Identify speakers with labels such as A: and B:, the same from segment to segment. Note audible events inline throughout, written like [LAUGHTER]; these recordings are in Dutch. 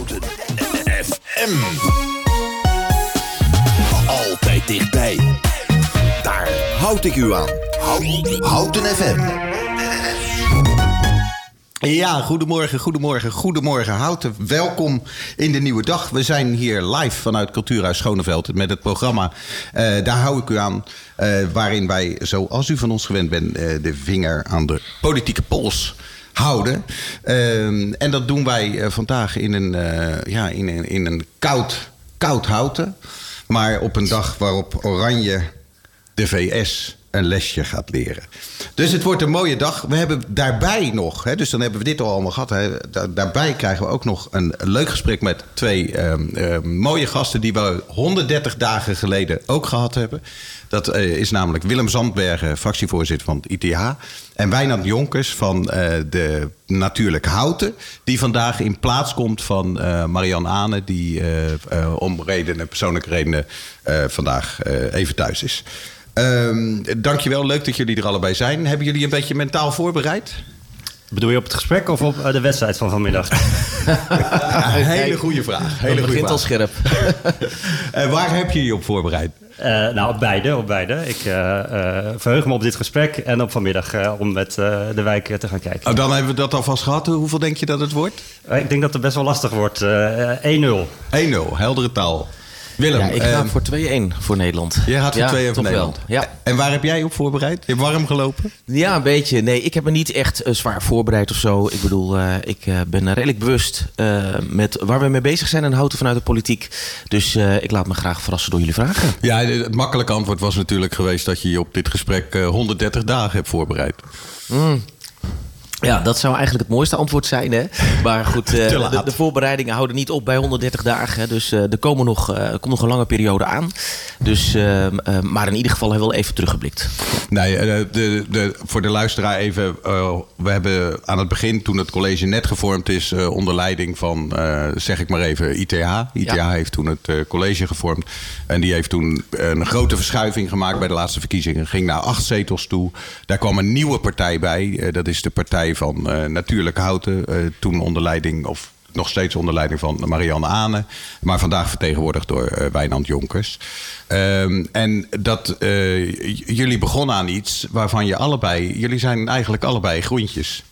A: Houten FM. Altijd dichtbij. Daar houd ik u aan. Houten FM.
B: Ja, goedemorgen, goedemorgen, goedemorgen. Houten, welkom in de nieuwe dag. We zijn hier live vanuit Cultuurhuis Schoneveld met het programma uh, Daar hou ik u aan. Uh, waarin wij, zoals u van ons gewend bent, uh, de vinger aan de politieke pols houden. en dat doen wij vandaag in een, ja, in in een koud, koud houten. Maar op een dag waarop Oranje de VS een lesje gaat leren. Dus het wordt een mooie dag. We hebben daarbij nog, hè, dus dan hebben we dit al allemaal gehad. Hè, daarbij krijgen we ook nog een leuk gesprek met twee uh, uh, mooie gasten die we 130 dagen geleden ook gehad hebben. Dat uh, is namelijk Willem Zandbergen, fractievoorzitter van het ITH. En Wijnand Jonkers van de Natuurlijk Houten. Die vandaag in plaats komt van Marian Ane. Die om redenen, persoonlijke redenen vandaag even thuis is. Um, dankjewel, leuk dat jullie er allebei zijn. Hebben jullie een beetje mentaal voorbereid?
C: Bedoel je op het gesprek of op de wedstrijd van vanmiddag? [LAUGHS]
B: ja, hele goede vraag. Hele
D: Dat begint
B: vraag.
D: al scherp.
B: uh, [LAUGHS] waar heb je je op voorbereid?
C: Uh, nou, op beide. Op beide. Ik uh, verheug me op dit gesprek en op vanmiddag om met de wijk te gaan kijken.
B: Oh, dan hebben we dat alvast gehad. Hoeveel denk je dat het wordt?
C: ik denk dat het best wel lastig wordt. 1-0. 1-0,
B: heldere taal. Willem,
D: ja, ik ga voor 2-1 voor Nederland.
B: Je gaat voor 2-1
D: ja,
B: voor Nederland.
D: Wel. Ja.
B: En waar heb jij op voorbereid? Je hebt warm gelopen?
D: Ja, een beetje. Nee, ik heb me niet echt uh, zwaar voorbereid of zo. Ik bedoel, uh, ik uh, ben redelijk bewust met waar we mee bezig zijn en houden vanuit de politiek. Dus ik laat me graag verrassen door jullie vragen.
B: Ja, het makkelijke antwoord was natuurlijk geweest dat je je op dit gesprek 130 dagen hebt voorbereid.
D: Mm. Ja, dat zou eigenlijk het mooiste antwoord zijn. Hè? [LAUGHS] Maar goed, uh, de, de, voorbereidingen houden niet op bij 130 dagen. Dus uh, er komen nog, uh, komt nog een lange periode aan. Dus, maar in ieder geval hebben we wel even teruggeblikt.
B: Nee, de, de, voor de luisteraar even. we hebben aan het begin, toen het college net gevormd is... onder leiding van, zeg ik maar even, ITH. ITH ja. heeft toen het college gevormd. En die heeft toen een grote verschuiving gemaakt bij de laatste verkiezingen. Ging naar acht zetels toe. Daar kwam een nieuwe partij bij. dat is de partij van uh, Natuurlijk Houten. Uh, toen onder leiding, of nog steeds onder leiding van Marianne Ane. Maar vandaag vertegenwoordigd door uh, Wijnand Jonkers. Um, en dat jullie begonnen aan iets waarvan je allebei... Jullie zijn eigenlijk allebei groentjes.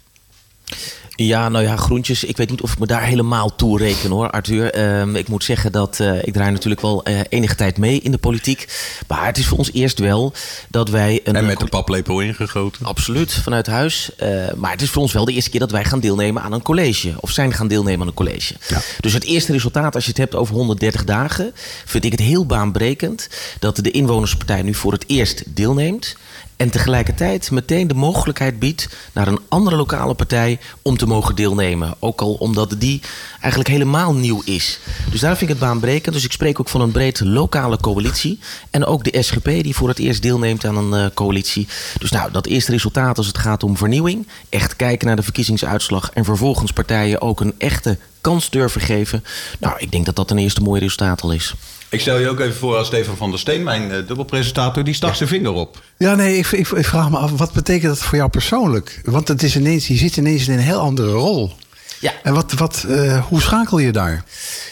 D: Ja, nou ja, groentjes. Ik weet niet of ik me daar helemaal toe reken hoor, Arthur. Uh, ik moet zeggen dat uh, ik draai natuurlijk wel uh, enige tijd mee in de politiek. Maar het is voor ons eerst wel dat wij... Een,
B: en met de paplepel ingegoten.
D: Absoluut, vanuit huis. Uh, maar het is voor ons wel de eerste keer dat wij gaan deelnemen aan een college. Of zijn gaan deelnemen aan een college. Ja. Dus het eerste resultaat, als je het hebt over 130 dagen... vind ik het heel baanbrekend dat de inwonerspartij nu voor het eerst deelneemt... En tegelijkertijd meteen de mogelijkheid biedt naar een andere lokale partij om te mogen deelnemen. Ook al omdat die eigenlijk helemaal nieuw is. Dus daar vind ik het baanbrekend. Dus ik spreek ook van een breed lokale coalitie. En ook de SGP die voor het eerst deelneemt aan een uh, coalitie. Dus nou, dat eerste resultaat als het gaat om vernieuwing. Echt kijken naar de verkiezingsuitslag. En vervolgens partijen ook een echte kans durven geven. Nou, ik denk dat dat een eerste mooi resultaat al is.
B: Ik stel je ook even voor als Stefan van der Steen, mijn uh, dubbelpresentator, die stak ja. zijn vinger op.
E: Ja, nee, ik, ik, ik, vraag me af, wat betekent dat voor jou persoonlijk? Want het is ineens, je zit ineens in een heel andere rol.
D: Ja.
E: En wat, wat, uh, hoe schakel je daar?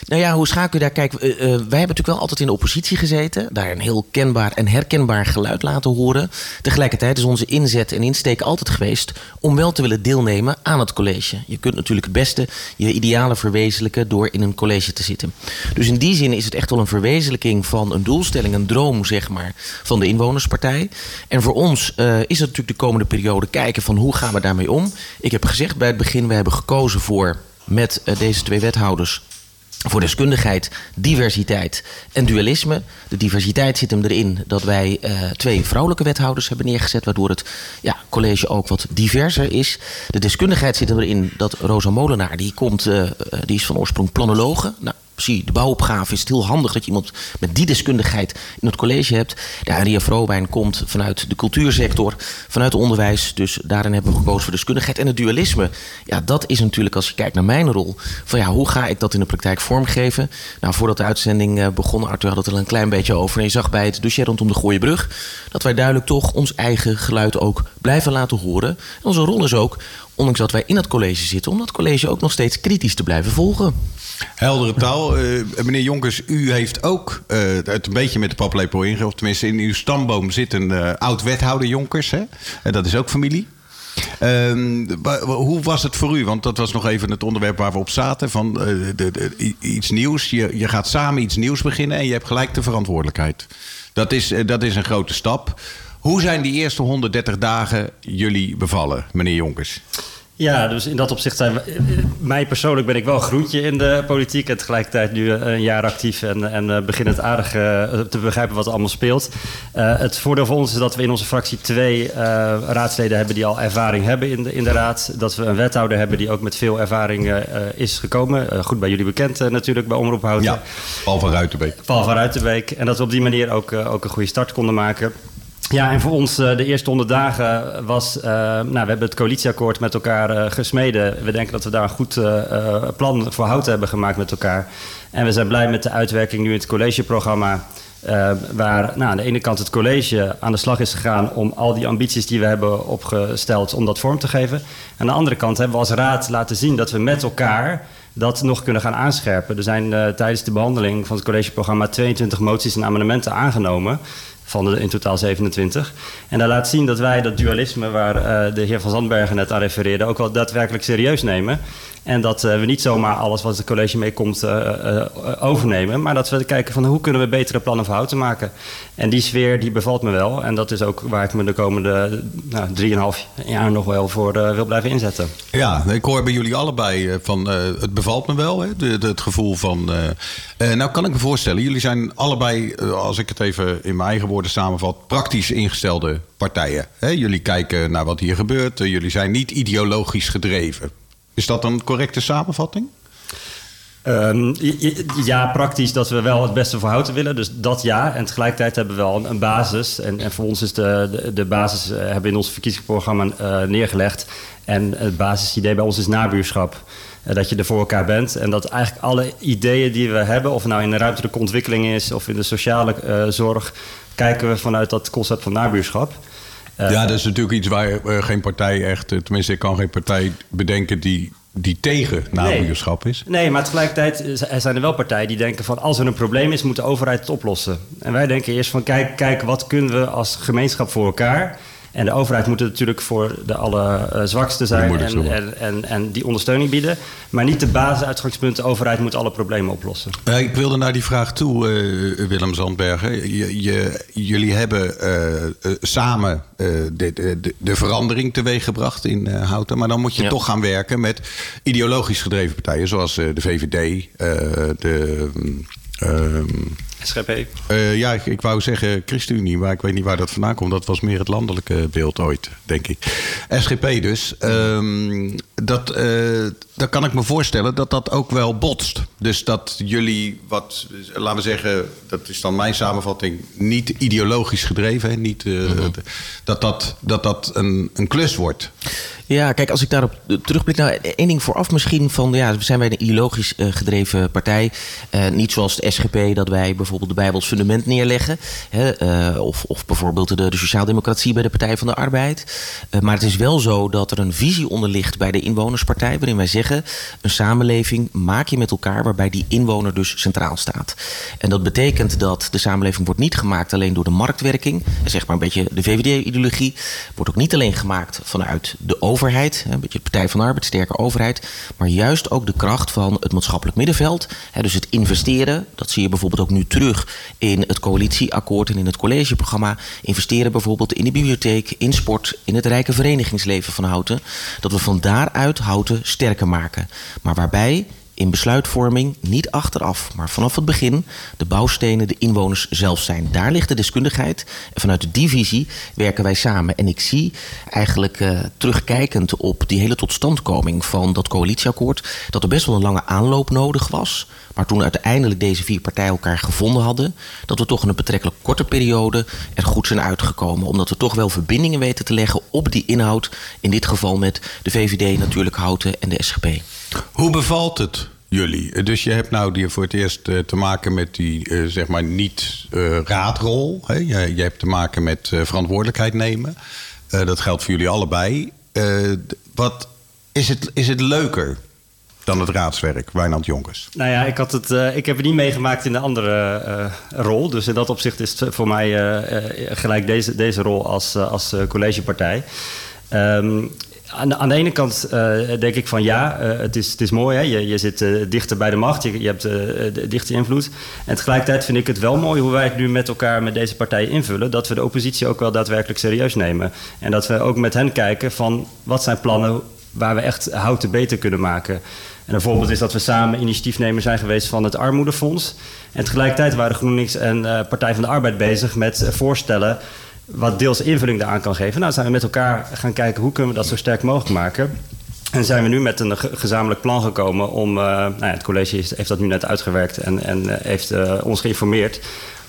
D: Nou ja, hoe schakel je daar? Kijk, uh, wij hebben natuurlijk wel altijd in de oppositie gezeten. Daar een heel kenbaar en herkenbaar geluid laten horen. Tegelijkertijd is onze inzet en insteek altijd geweest... om wel te willen deelnemen aan het college. Je kunt natuurlijk het beste je idealen verwezenlijken... door in een college te zitten. Dus in die zin is het echt wel een verwezenlijking van een doelstelling... een droom, zeg maar, van de inwonerspartij. En voor ons uh, is het natuurlijk de komende periode kijken... van hoe gaan we daarmee om? Ik heb gezegd bij het begin, we hebben gekozen voor met uh, deze twee wethouders voor deskundigheid, diversiteit en dualisme. De diversiteit zit hem erin dat wij uh, twee vrouwelijke wethouders hebben neergezet, waardoor het ja, college ook wat diverser is. De deskundigheid zit hem erin dat Rosa Molenaar, die, komt, uh, die is van oorsprong planologe. Nou, zie de bouwopgave is het heel handig dat je iemand met die deskundigheid in het college hebt. Ja, Ria Vrobijn komt vanuit de cultuursector, vanuit het onderwijs. Dus daarin hebben we gekozen voor deskundigheid. En het dualisme, ja, dat is natuurlijk als je kijkt naar mijn rol. Van ja, hoe ga ik dat in de praktijk vormgeven? Nou, voordat de uitzending uh, begon, Arthur had het er een klein beetje over. En je zag bij het dossier rondom de Gooienbrug dat wij duidelijk toch ons eigen geluid ook blijven laten horen. En onze rol is ook, ondanks dat wij in het college zitten, om dat college ook nog steeds kritisch te blijven volgen.
B: Heldere taal. Eh, meneer Jonkers, u heeft ook eh, het een beetje met de paplepel. Of tenminste, in uw stamboom zit een eh, oud-wethouder Jonkers. Hè? En dat is ook familie. Ehm, hoe was het voor u? Want dat was nog even het onderwerp waar we op zaten. Van de, iets nieuws. Je, je gaat samen iets nieuws beginnen en je hebt gelijk de verantwoordelijkheid. Dat is, dat is een grote stap. Hoe zijn die eerste 130 dagen jullie bevallen, meneer Jonkers?
C: Ja, dus in dat opzicht zijn we, eh, mij persoonlijk ben ik wel een groentje in de politiek. En tegelijkertijd nu eh, een jaar actief en, en eh, begin het aardig eh, te begrijpen wat er allemaal speelt. Eh, het voordeel voor ons is dat we in onze fractie twee eh, raadsleden hebben die al ervaring hebben in de, in de raad. Dat we een wethouder hebben die ook met veel ervaring eh, eh, is gekomen. Eh, goed bij jullie bekend eh, natuurlijk, bij Omroep Houten.
B: Ja, Paul van Ruitenbeek.
C: Paul van Ruitenbeek. En dat we op die manier ook, eh, ook een goede start konden maken. Ja, en voor ons eh, de eerste honderd dagen was... eh, nou, we hebben het coalitieakkoord met elkaar eh, gesmeden. We denken dat we daar een goed plan voor hout hebben gemaakt met elkaar. En we zijn blij met de uitwerking nu in het collegeprogramma... waar nou, aan de ene kant het college aan de slag is gegaan... om al die ambities die we hebben opgesteld, om dat vorm te geven. Aan de andere kant hebben we als raad laten zien dat we met elkaar dat nog kunnen gaan aanscherpen. Er zijn tijdens de behandeling van het collegeprogramma 22 moties en amendementen aangenomen. Van de in totaal 27. En dat laat zien dat wij dat dualisme waar eh, de heer Van Zandbergen net aan refereerde, ook wel daadwerkelijk serieus nemen. En dat eh, we niet zomaar alles wat het college meekomt eh, eh, overnemen. Maar dat we kijken van hoe kunnen we betere plannen voor houten maken. En die sfeer die bevalt me wel. En dat is ook waar ik me de komende nou, drieënhalf jaar nog wel voor wil blijven inzetten.
B: Ja, ik hoor bij jullie allebei van het bevalt me wel. Hè? Het gevoel van. nou kan ik me voorstellen, jullie zijn allebei, als ik het even in mijn eigen woorden samenvat, praktisch ingestelde partijen. Jullie kijken naar wat hier gebeurt. eh, jullie zijn niet ideologisch gedreven. Is dat een correcte samenvatting?
C: Ehm, ja, praktisch dat we wel het beste voor houten willen. Dus dat ja. En tegelijkertijd hebben we wel een, basis. En, en voor ons is de, de, de basis, eh, hebben we in ons verkiezingsprogramma eh, neergelegd. En het basisidee bij ons is nabuurschap. Dat je er voor elkaar bent. En dat eigenlijk alle ideeën die we hebben, of nou in de ruimtelijke ontwikkeling is of in de sociale zorg, kijken we vanuit dat concept van nabuurschap. Eh,
B: ja, dat is natuurlijk iets waar eh, geen partij echt, eh, tenminste, ik kan geen partij bedenken die, die tegen nabuurschap is.
C: Nee, maar tegelijkertijd zijn er wel partijen die denken van... als er een probleem is, moet de overheid het oplossen. En wij denken eerst van kijk, kijk wat kunnen we als gemeenschap voor elkaar... En de overheid moet natuurlijk voor de allerzwakste zijn
B: moeilijkste
C: en, en, en, en die ondersteuning bieden. Maar niet de basisuitgangspunt, de overheid moet alle problemen oplossen.
B: Ja, ik wilde naar die vraag toe, eh, Willem Zandbergen. Je, je- jullie hebben eh, eh, samen eh, de, de, de- de verandering teweeggebracht in eh, Houten. Maar dan moet je
D: Ja.
B: toch gaan werken met ideologisch gedreven partijen... zoals eh, de VVD, eh, de... mm, ehm,
C: SGP.
B: eh, ja, ik, ik wou zeggen ChristenUnie, maar ik weet niet waar dat vandaan komt. Dat was meer het landelijke beeld ooit, denk ik. SGP dus. Ehm, dat, eh, dan kan ik me voorstellen dat dat ook wel botst. Dus dat jullie wat, laten we zeggen, dat is dan mijn samenvatting, niet ideologisch gedreven. Hè? Niet, eh, Dat dat, dat, dat een, een klus wordt.
D: Ja, kijk, als ik daarop terugblik. Nou, één ding vooraf misschien van. Ja, zijn wij een ideologisch eh, gedreven partij? Eh, niet zoals de SGP, dat wij bijvoorbeeld de Bijbel als fundament neerleggen. Hè, eh, of, of bijvoorbeeld de, de sociaaldemocratie bij de Partij van de Arbeid. Maar het is wel zo dat er een visie onder ligt bij de Inwonerspartij. Waarin wij zeggen: een samenleving maak je met elkaar waarbij die inwoner dus centraal staat. En dat betekent dat de samenleving wordt niet gemaakt alleen door de marktwerking. Zeg maar een beetje de VVD-ideologie. Wordt ook niet alleen gemaakt vanuit de overheid. Hè, Een beetje de Partij van de Arbeid, sterke overheid. Maar juist ook de kracht van het maatschappelijk middenveld. Dus het investeren. Dat zie je bijvoorbeeld ook nu terug in het coalitieakkoord en in het collegeprogramma. Investeren bijvoorbeeld in de bibliotheek, in sport, in het rijke verenigingsleven van Houten. Dat we van daaruit Houten sterker maken. Maar waarbij in besluitvorming niet achteraf, maar vanaf het begin de bouwstenen de inwoners zelf zijn. Daar ligt de deskundigheid. En vanuit die visie werken wij samen. En ik zie eigenlijk eh, terugkijkend op die hele totstandkoming van dat coalitieakkoord, dat er best wel een lange aanloop nodig was. Maar toen uiteindelijk deze vier partijen elkaar gevonden hadden, dat we toch in een betrekkelijk korte periode er goed zijn uitgekomen. Omdat we toch wel verbindingen weten te leggen op die inhoud. In dit geval met de VVD, natuurlijk Houten en de SGP.
B: Hoe bevalt het jullie? Dus je hebt nou die voor het eerst eh, te maken met die, eh, zeg maar, niet eh? Je, hebt te maken met verantwoordelijkheid nemen. Dat geldt voor jullie allebei. Wat is het, is het leuker? dan het raadswerk, Wijnand Jonkers?
C: Nou ja, ik, had het, ik heb het niet meegemaakt in de andere rol. Dus in dat opzicht is het voor mij gelijk deze, deze rol als, als collegepartij. Ehm, aan de, aan de, ene kant denk ik van ja, het, is, het is mooi. Hè? Je, je zit dichter bij de macht, je, je hebt de dichte invloed. En tegelijkertijd vind ik het wel mooi hoe wij het nu met elkaar met deze partijen invullen. Dat we de oppositie ook wel daadwerkelijk serieus nemen. En dat we ook met hen kijken van wat zijn plannen waar we echt houten beter kunnen maken. En een voorbeeld is dat we samen initiatiefnemer zijn geweest van het Armoedefonds. En tegelijkertijd waren GroenLinks en Partij van de Arbeid bezig met voorstellen wat deels invulling daaraan kan geven. Nou zijn we met elkaar gaan kijken hoe kunnen we dat zo sterk mogelijk maken. En zijn we nu met een gezamenlijk plan gekomen om... Uh, nou ja, het college heeft dat nu net uitgewerkt en, en heeft ons geïnformeerd...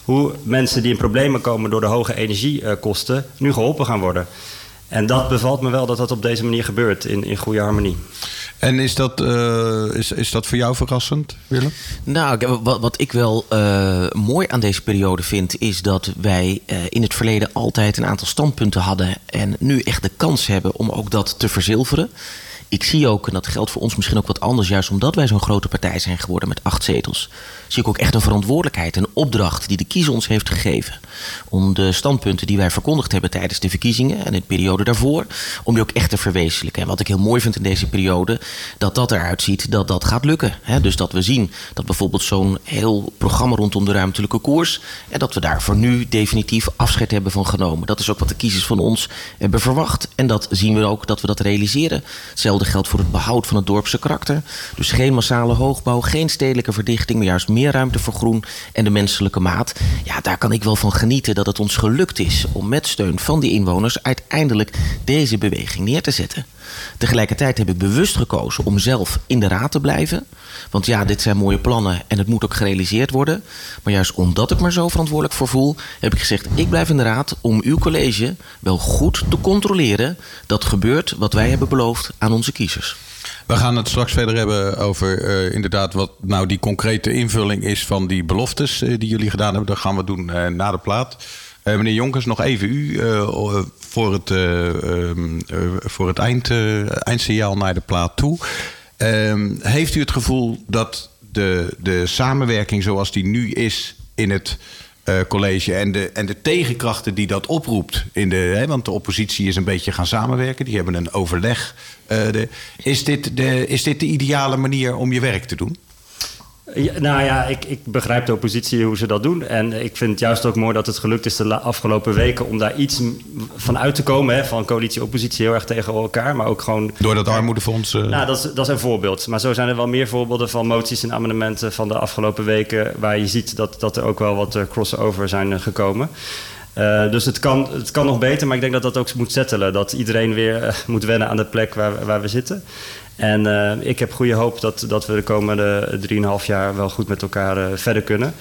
C: hoe mensen die in problemen komen door de hoge energiekosten nu geholpen gaan worden. En dat bevalt me wel dat dat op deze manier gebeurt in, in goede harmonie.
B: En is dat, uh, is, is dat voor jou verrassend, Willem?
D: Nou, wat, wat ik wel uh, mooi aan deze periode vind, is dat wij uh, in het verleden altijd een aantal standpunten hadden. En nu echt de kans hebben om ook dat te verzilveren ik zie ook, en dat geldt voor ons misschien ook wat anders, juist omdat wij zo'n grote partij zijn geworden met acht zetels, zie ik ook echt een verantwoordelijkheid, een opdracht die de kiezer ons heeft gegeven. Om de standpunten die wij verkondigd hebben tijdens de verkiezingen en in de periode daarvoor, om die ook echt te verwezenlijken. En wat ik heel mooi vind in deze periode, dat dat eruit ziet dat dat gaat lukken. Dus dat we zien dat bijvoorbeeld zo'n heel programma rondom de ruimtelijke koers, en dat we daar voor nu definitief afscheid hebben van genomen. Dat is ook wat de kiezers van ons hebben verwacht. En dat zien we ook dat we dat realiseren. Hetzelfde Hetzelfde geldt voor het behoud van het dorpse karakter. Dus geen massale hoogbouw, geen stedelijke verdichting, maar juist meer ruimte voor groen en de menselijke maat. Ja, daar kan ik wel van genieten dat het ons gelukt is om met steun van die inwoners uiteindelijk deze beweging neer te zetten. Tegelijkertijd heb ik bewust gekozen om zelf in de raad te blijven. Want ja, dit zijn mooie plannen en het moet ook gerealiseerd worden. Maar juist omdat ik me zo verantwoordelijk voor voel, heb ik gezegd: ik blijf in de raad om uw college wel goed te controleren dat gebeurt wat wij hebben beloofd aan onze kiezers.
B: We gaan het straks verder hebben over uh, inderdaad wat nou die concrete invulling is van die beloftes uh, die jullie gedaan hebben. Dat gaan we doen uh, na de plaat. Meneer Jonkers, nog even u voor het, um, voor het eind, eindsignaal naar de plaat toe. Ehm, heeft u het gevoel dat de, de samenwerking zoals die nu is in het college en de, en de tegenkrachten die dat oproept. In de, hè, want de oppositie is een beetje gaan samenwerken. Die hebben een overleg. Is, dit de, is dit de ideale manier om je werk te doen?
C: Nou ja, ik, ik, begrijp de oppositie hoe ze dat doen. En ik vind het juist ook mooi dat het gelukt is de afgelopen weken om daar iets van uit te komen. Hè, van coalitie-oppositie heel erg tegen elkaar. Maar ook gewoon.
B: Door dat armoedefonds. Uh...
C: Nou, dat is, dat is een voorbeeld. Maar zo zijn er wel meer voorbeelden van moties en amendementen van de afgelopen weken. Waar je ziet dat, dat er ook wel wat uh, crossover zijn gekomen. Uh, dus het kan, het kan nog beter, maar ik denk dat dat ook moet settelen. Dat iedereen weer uh, moet wennen aan de plek waar, waar we zitten. En uh, ik heb goede hoop dat, dat we de komende 3,5 jaar wel goed met elkaar uh, verder kunnen.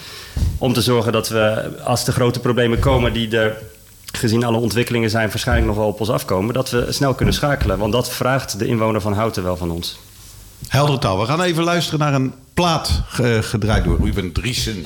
C: Om te zorgen dat we, als de grote problemen komen die er gezien alle ontwikkelingen zijn, waarschijnlijk nog wel op ons afkomen, dat we snel kunnen schakelen. Want dat vraagt de inwoner van Houten wel van ons.
B: Helder taal. We gaan even luisteren naar een plaat gedraaid door Ruben Driesen.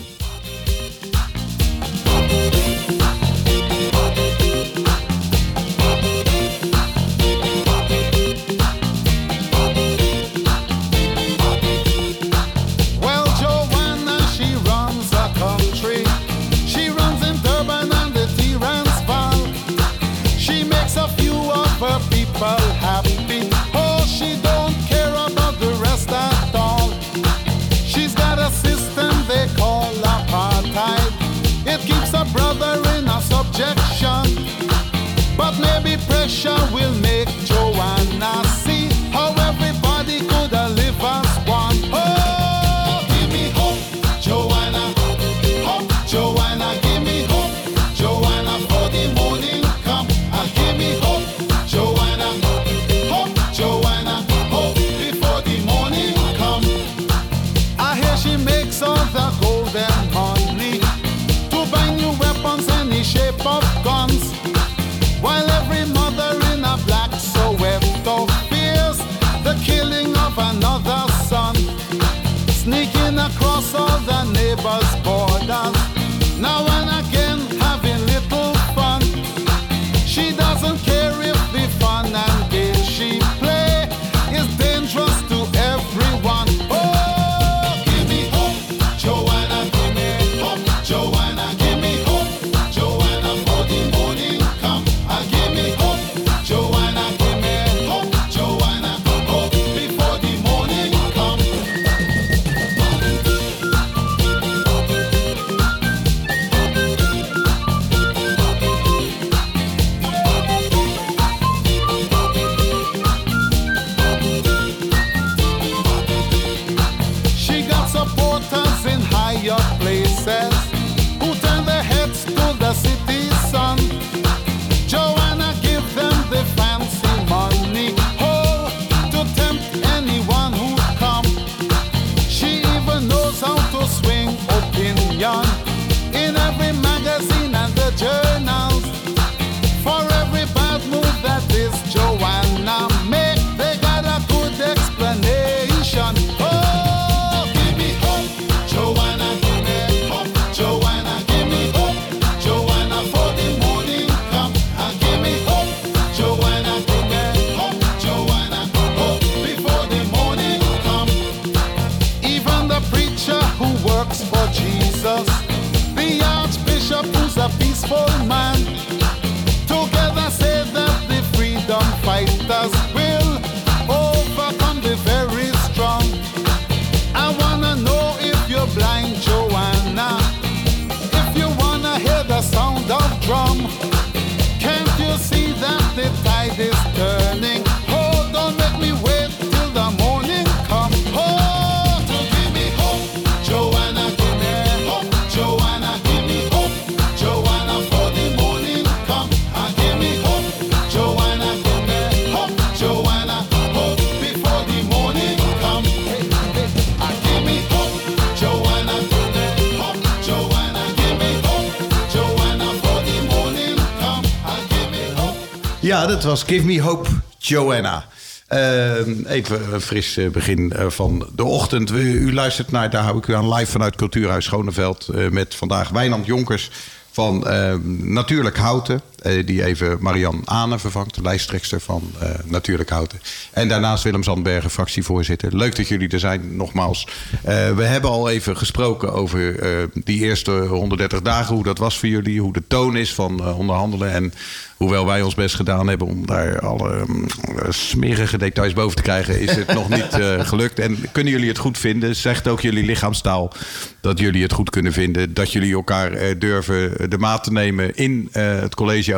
F: Give Me Hope, Joanna.
B: Ehm, even een fris eh, begin eh, van de ochtend. U, luistert naar, daar hou ik u aan, live vanuit Cultuurhuis Schoneveld. eh, met vandaag Wijnand Jonkers van ehm, Natuurlijk Houten. Eh, die even Marian Ane vervangt, lijsttrekster van eh, Natuurlijk Houten. En daarnaast Willem Zandbergen, fractievoorzitter. Leuk dat jullie er zijn, nogmaals. Eh, we hebben al even gesproken over die eerste 130 dagen. Hoe dat was voor jullie, hoe de toon is van onderhandelen. En hoewel wij ons best gedaan hebben om daar alle mm, smerige details boven te krijgen, is het nog niet [LAUGHS] gelukt. En kunnen jullie het goed vinden? Zegt ook jullie lichaamstaal dat jullie het goed kunnen vinden. Dat jullie elkaar durven de maat te nemen in het collegeoverleg.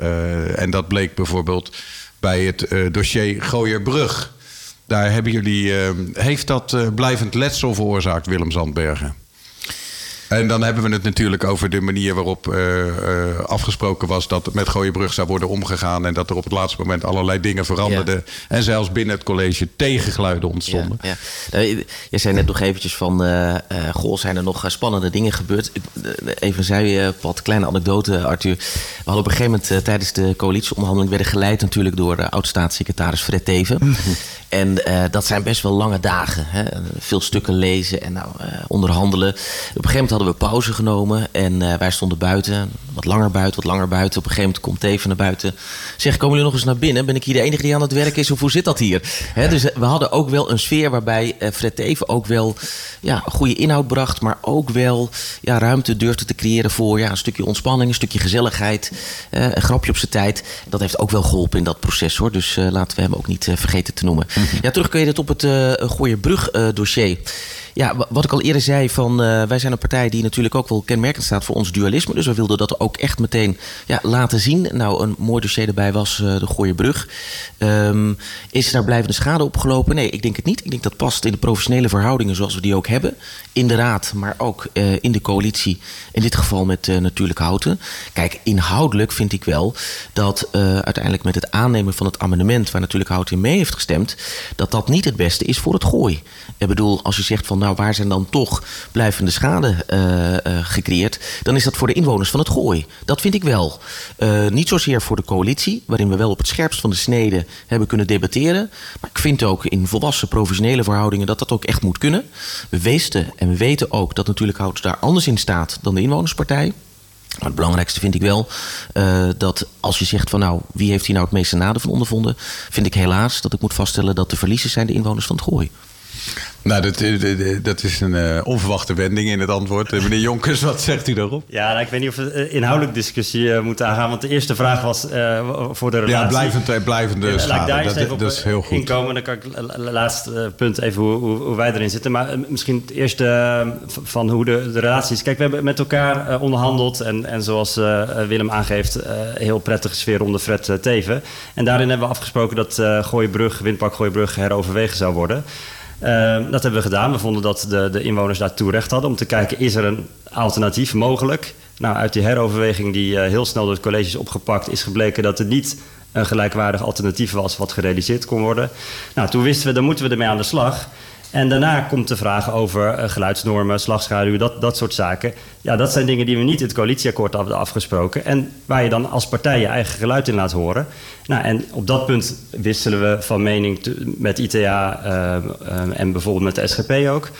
B: Eh, en dat bleek bijvoorbeeld bij het eh, dossier Gooierbrug. Daar hebben jullie, eh, heeft dat blijvend letsel veroorzaakt, Willem Zandbergen? En dan hebben we het natuurlijk over de manier waarop eh, eh, afgesproken was dat het met Gooienbrug zou worden omgegaan. En dat er op het laatste moment allerlei dingen veranderden. En zelfs binnen het college tegengeluiden ontstonden.
D: Ja, ja. Nou, je zei net nog eventjes van, eh, goh, zijn er nog spannende dingen gebeurd? Even zei je, wat kleine anekdote, Arthur. We hadden op een gegeven moment tijdens de coalitieonderhandeling... werden geleid natuurlijk door uh, oud-staatssecretaris Fred Teven. [LAUGHS] En eh, dat zijn best wel lange dagen. Hè? Veel stukken lezen en nou, onderhandelen. Op een gegeven moment hadden we pauze genomen en eh, wij stonden buiten. Wat langer buiten, wat langer buiten. Op een gegeven moment komt Teven naar buiten. Zeg, komen jullie nog eens naar binnen? Ben ik hier de enige die aan het werk is? Of hoe zit dat hier? Hè, dus eh, we hadden ook wel een sfeer waarbij eh, Fred Teven ook wel ja, goede inhoud bracht. Maar ook wel ja, ruimte durfde te creëren voor ja, een stukje ontspanning, een stukje gezelligheid. een grapje op zijn tijd. Dat heeft ook wel geholpen in dat proces hoor. Dus laten we hem ook niet vergeten te noemen. Ja, terugkerend op het uh, Gooierbrug uh, dossier. Ja, wat ik al eerder zei, van, uh, wij zijn een partij die natuurlijk ook wel kenmerkend staat voor ons dualisme. Dus we wilden dat ook echt meteen ja, laten zien. Nou, een mooi dossier erbij was uh, de Gooierbrug. Um, is daar blijvende schade opgelopen? Nee, ik denk het niet. Ik denk dat past in de professionele verhoudingen zoals we die ook hebben. In de raad, maar ook uh, in de coalitie. In dit geval met natuurlijk Houten. Kijk, inhoudelijk vind ik wel dat uiteindelijk met het aannemen van het amendement... waar natuurlijk Houten in mee heeft gestemd... dat dat niet het beste is voor het gooi. Ik bedoel, als je zegt van nou, waar zijn dan toch blijvende schade uh, uh, gecreëerd? Dan is dat voor de inwoners van het gooi. Dat vind ik wel. Uh, niet zozeer voor de coalitie, waarin we wel op het scherpst van de snede hebben kunnen debatteren. Maar ik vind ook in volwassen professionele verhoudingen dat dat ook echt moet kunnen. We wisten en we weten ook dat natuurlijk Hout daar anders in staat dan de inwonerspartij. Maar het belangrijkste vind ik wel dat als je zegt van nou, wie heeft hier nou het meeste nadeel van ondervonden, vind ik helaas dat ik moet vaststellen dat de verliezers zijn de inwoners van het gooi.
B: Nou, dat, eh, dat is een eh, onverwachte wending in het antwoord. Eh, meneer Jonkers, wat zegt u daarop?
C: Ja, nou, ik weet niet of we eh, inhoudelijk discussie eh, moeten aangaan. Want de eerste vraag was eh, voor de relatie.
B: Ja, blijvend, eh, blijvende
C: Ja, laat ik
B: schade.
C: daar
B: Dat,
C: even op
B: dat is heel goed.
C: inkomen. Dan kan ik la- la- laatste eh, punt even hoe, hoe, hoe wij erin zitten. Maar eh, misschien het eerste eh, van hoe de, de relatie is. Kijk, we hebben met elkaar eh, onderhandeld. En, en zoals eh, eh, Willem aangeeft, eh heel prettige sfeer onder Fred eh, Teven. En daarin hebben we afgesproken dat eh Gooibrug, Windpark Gooibrug heroverwegen zou worden. Eh, dat hebben we gedaan. We vonden dat de, de inwoners daartoe recht hadden om te kijken, is er een alternatief mogelijk? Nou, uit die heroverweging die eh, heel snel door het college is opgepakt, is gebleken dat er niet een gelijkwaardig alternatief was wat gerealiseerd kon worden. Nou, toen wisten we, dan moeten we ermee aan de slag. En daarna komt de vraag over eh, geluidsnormen, slagschaduw, dat, dat soort zaken. Ja, dat zijn dingen die we niet in het coalitieakkoord hadden afgesproken. En waar je dan als partij je eigen geluid in laat horen. Nou, en op dat punt wisselen we van mening met ITA eh, eh, en bijvoorbeeld met de SGP ook.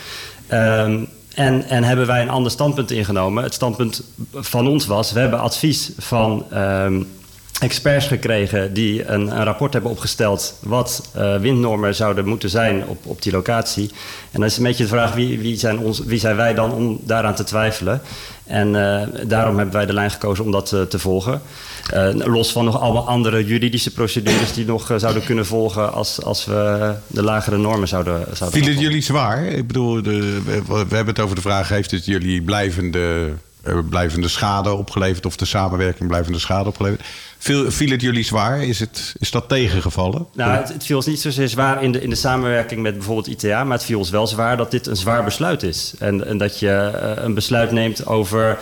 C: Ehm, en, en hebben wij een ander standpunt ingenomen. Het standpunt van ons was, we hebben advies van... ehm, experts gekregen die een, een rapport hebben opgesteld wat eh, windnormen zouden moeten zijn op, op die locatie. En dan is een beetje de vraag wie, wie, zijn, ons, wie zijn wij dan om daaraan te twijfelen. En eh, daarom hebben wij de lijn gekozen om dat eh, te volgen. Los van nog allemaal andere juridische procedures die nog zouden kunnen volgen als, als we de lagere normen zouden, zouden afvolgen.
B: jullie zwaar? Ik bedoel, de, we, we hebben het over de vraag: heeft het jullie blijvende, blijvende schade opgeleverd of de samenwerking blijvende schade opgeleverd? Viel, viel het jullie zwaar? Is, het, is dat tegengevallen?
C: Nou, het, het viel ons niet zozeer zwaar in de, in de samenwerking met bijvoorbeeld ITA, maar het viel ons wel zwaar dat dit een zwaar besluit is. En, en dat je eh, een besluit neemt over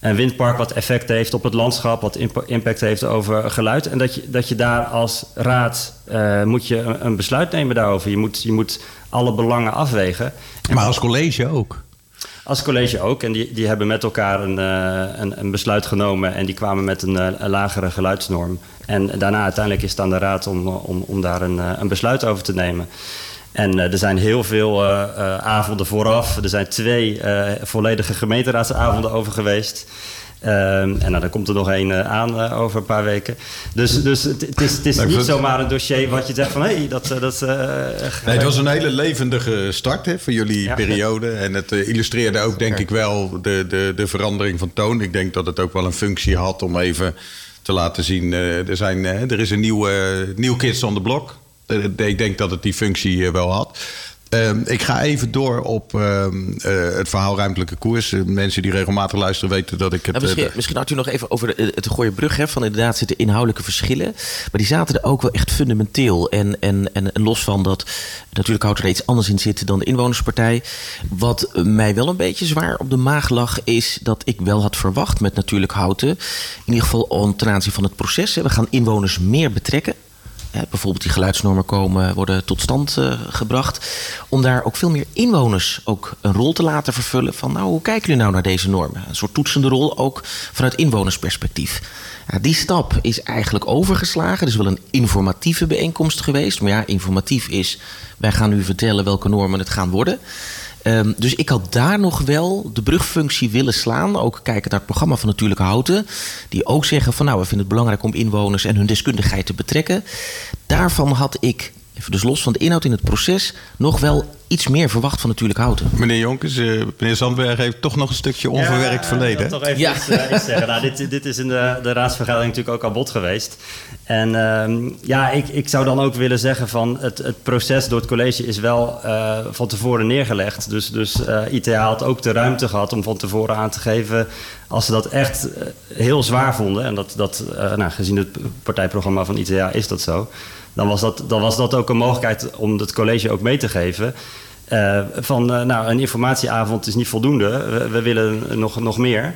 C: een windpark wat effect heeft op het landschap, wat impa- impact heeft over geluid. En dat je, dat je daar als raad eh, moet je een, een besluit nemen daarover. Je moet, je moet alle belangen afwegen.
B: Maar als college ook.
C: Als college ook. En die, die hebben met elkaar een, eh, een, besluit genomen. En die kwamen met een, eh, een lagere geluidsnorm. En daarna uiteindelijk is het aan de raad om, om, om daar een, eh, een besluit over te nemen. En er zijn heel veel avonden vooraf. Er zijn twee volledige gemeenteraadsavonden over geweest. Ehm, en nou, dan komt er nog één eh, aan eh, over een paar weken. Dus, dus het, het is, het is niet zomaar een dossier wat je zegt van... hé, hey, dat... eh, dat
B: Nee, het was een hele levendige start hè, voor jullie
C: Ja.
B: periode. En het illustreerde ook, denk ik, wel de, de, de verandering van toon. Ik denk dat het ook wel een functie had om even te laten zien... er, zijn, er is een nieuw, nieuw Kids on the Block. Ik denk dat het die functie wel had. Ehm, ik ga even door op ehm, eh, het verhaal ruimtelijke koers. Eh, mensen die regelmatig luisteren weten dat ik het...
D: Nou, misschien,
B: eh,
D: misschien had u nog even over de, het gooien brug. Hè, van inderdaad zitten inhoudelijke verschillen. Maar die zaten er ook wel echt fundamenteel. En, en, en, en los van dat natuurlijk houdt er iets anders in zitten dan de inwonerspartij. Wat mij wel een beetje zwaar op de maag lag, is dat ik wel had verwacht met natuurlijk houten. In ieder geval ten aanzien van het proces. Hè, we gaan inwoners meer betrekken. Hè, bijvoorbeeld die geluidsnormen komen, worden tot stand eh, gebracht. Om daar ook veel meer inwoners ook een rol te laten vervullen. Van nou, hoe kijken jullie nou naar deze normen? Een soort toetsende rol ook vanuit inwonersperspectief. Die stap is eigenlijk overgeslagen. Het is wel een informatieve bijeenkomst geweest. Maar ja, informatief is, wij gaan u vertellen welke normen het gaan worden. Ehm, dus ik had daar nog wel de brugfunctie willen slaan. Ook kijken naar het programma van Natuurlijke Houten. Die ook zeggen van nou, we vinden het belangrijk om inwoners en hun deskundigheid te betrekken. Daarvan had ik, even dus los van de inhoud in het proces, nog wel iets meer verwacht van Natuurlijk Houten.
B: Meneer Jonkers, eh, meneer Zandberg heeft toch nog een stukje onverwerkt
C: Ja,
B: verleden.
C: Ik wil toch even
D: Ja.
C: iets, eh, iets zeggen. Nou, dit, dit is in de, de raadsvergadering natuurlijk ook aan bod geweest. En ehm, ja, ik, ik zou dan ook willen zeggen van het, het proces door het college is wel eh, van tevoren neergelegd. Dus, dus eh, ITA had ook de ruimte gehad om van tevoren aan te geven als ze dat echt heel zwaar vonden. En dat, dat nou, gezien het partijprogramma van ITA is dat zo. Dan was dat, dan was dat ook een mogelijkheid om het college ook mee te geven. Eh, van eh, nou, een informatieavond is niet voldoende. We, willen nog, nog meer.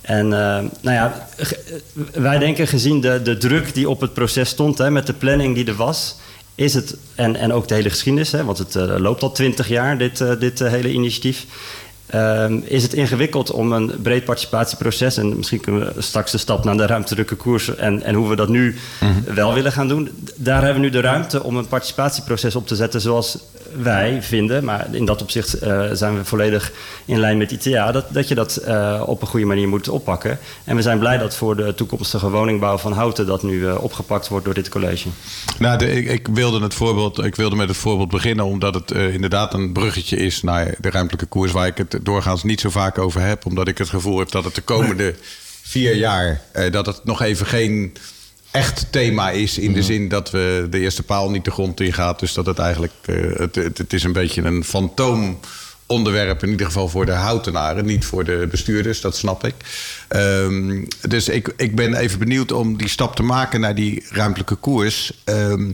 C: En eh, nou ja, wij denken gezien de, de druk die op het proces stond, hè, met de planning die er was, is het, en, en ook de hele geschiedenis, hè, want het loopt al twintig jaar, dit, dit hele initiatief. Ehm, is het ingewikkeld om een breed participatieproces... en misschien kunnen we straks de stap naar de ruimtelijke koers... en, en hoe we dat nu wel willen gaan doen. Daar hebben we nu de ruimte om een participatieproces op te zetten... zoals wij vinden, maar in dat opzicht eh, zijn we volledig in lijn met ITA... dat, dat je dat eh, op een goede manier moet oppakken. En we zijn blij dat voor de toekomstige woningbouw van Houten... dat nu eh, opgepakt wordt door dit college.
B: Nou, de- ik, ik, wilde het voorbeeld, ik wilde met het voorbeeld beginnen, omdat het inderdaad een bruggetje is naar de ruimtelijke koers, waar ik het doorgaans niet zo vaak over heb, omdat ik het gevoel heb dat het de komende vier jaar eh, dat het nog even geen echt thema is in de zin dat we de eerste paal niet de grond in gaat. Dus dat het eigenlijk eh, het, het, het is een beetje een fantoom onderwerp, in ieder geval voor de houtenaren, niet voor de bestuurders, dat snap ik. Ehm, dus ik, ik ben even benieuwd om die stap te maken naar die ruimtelijke koers. Ehm,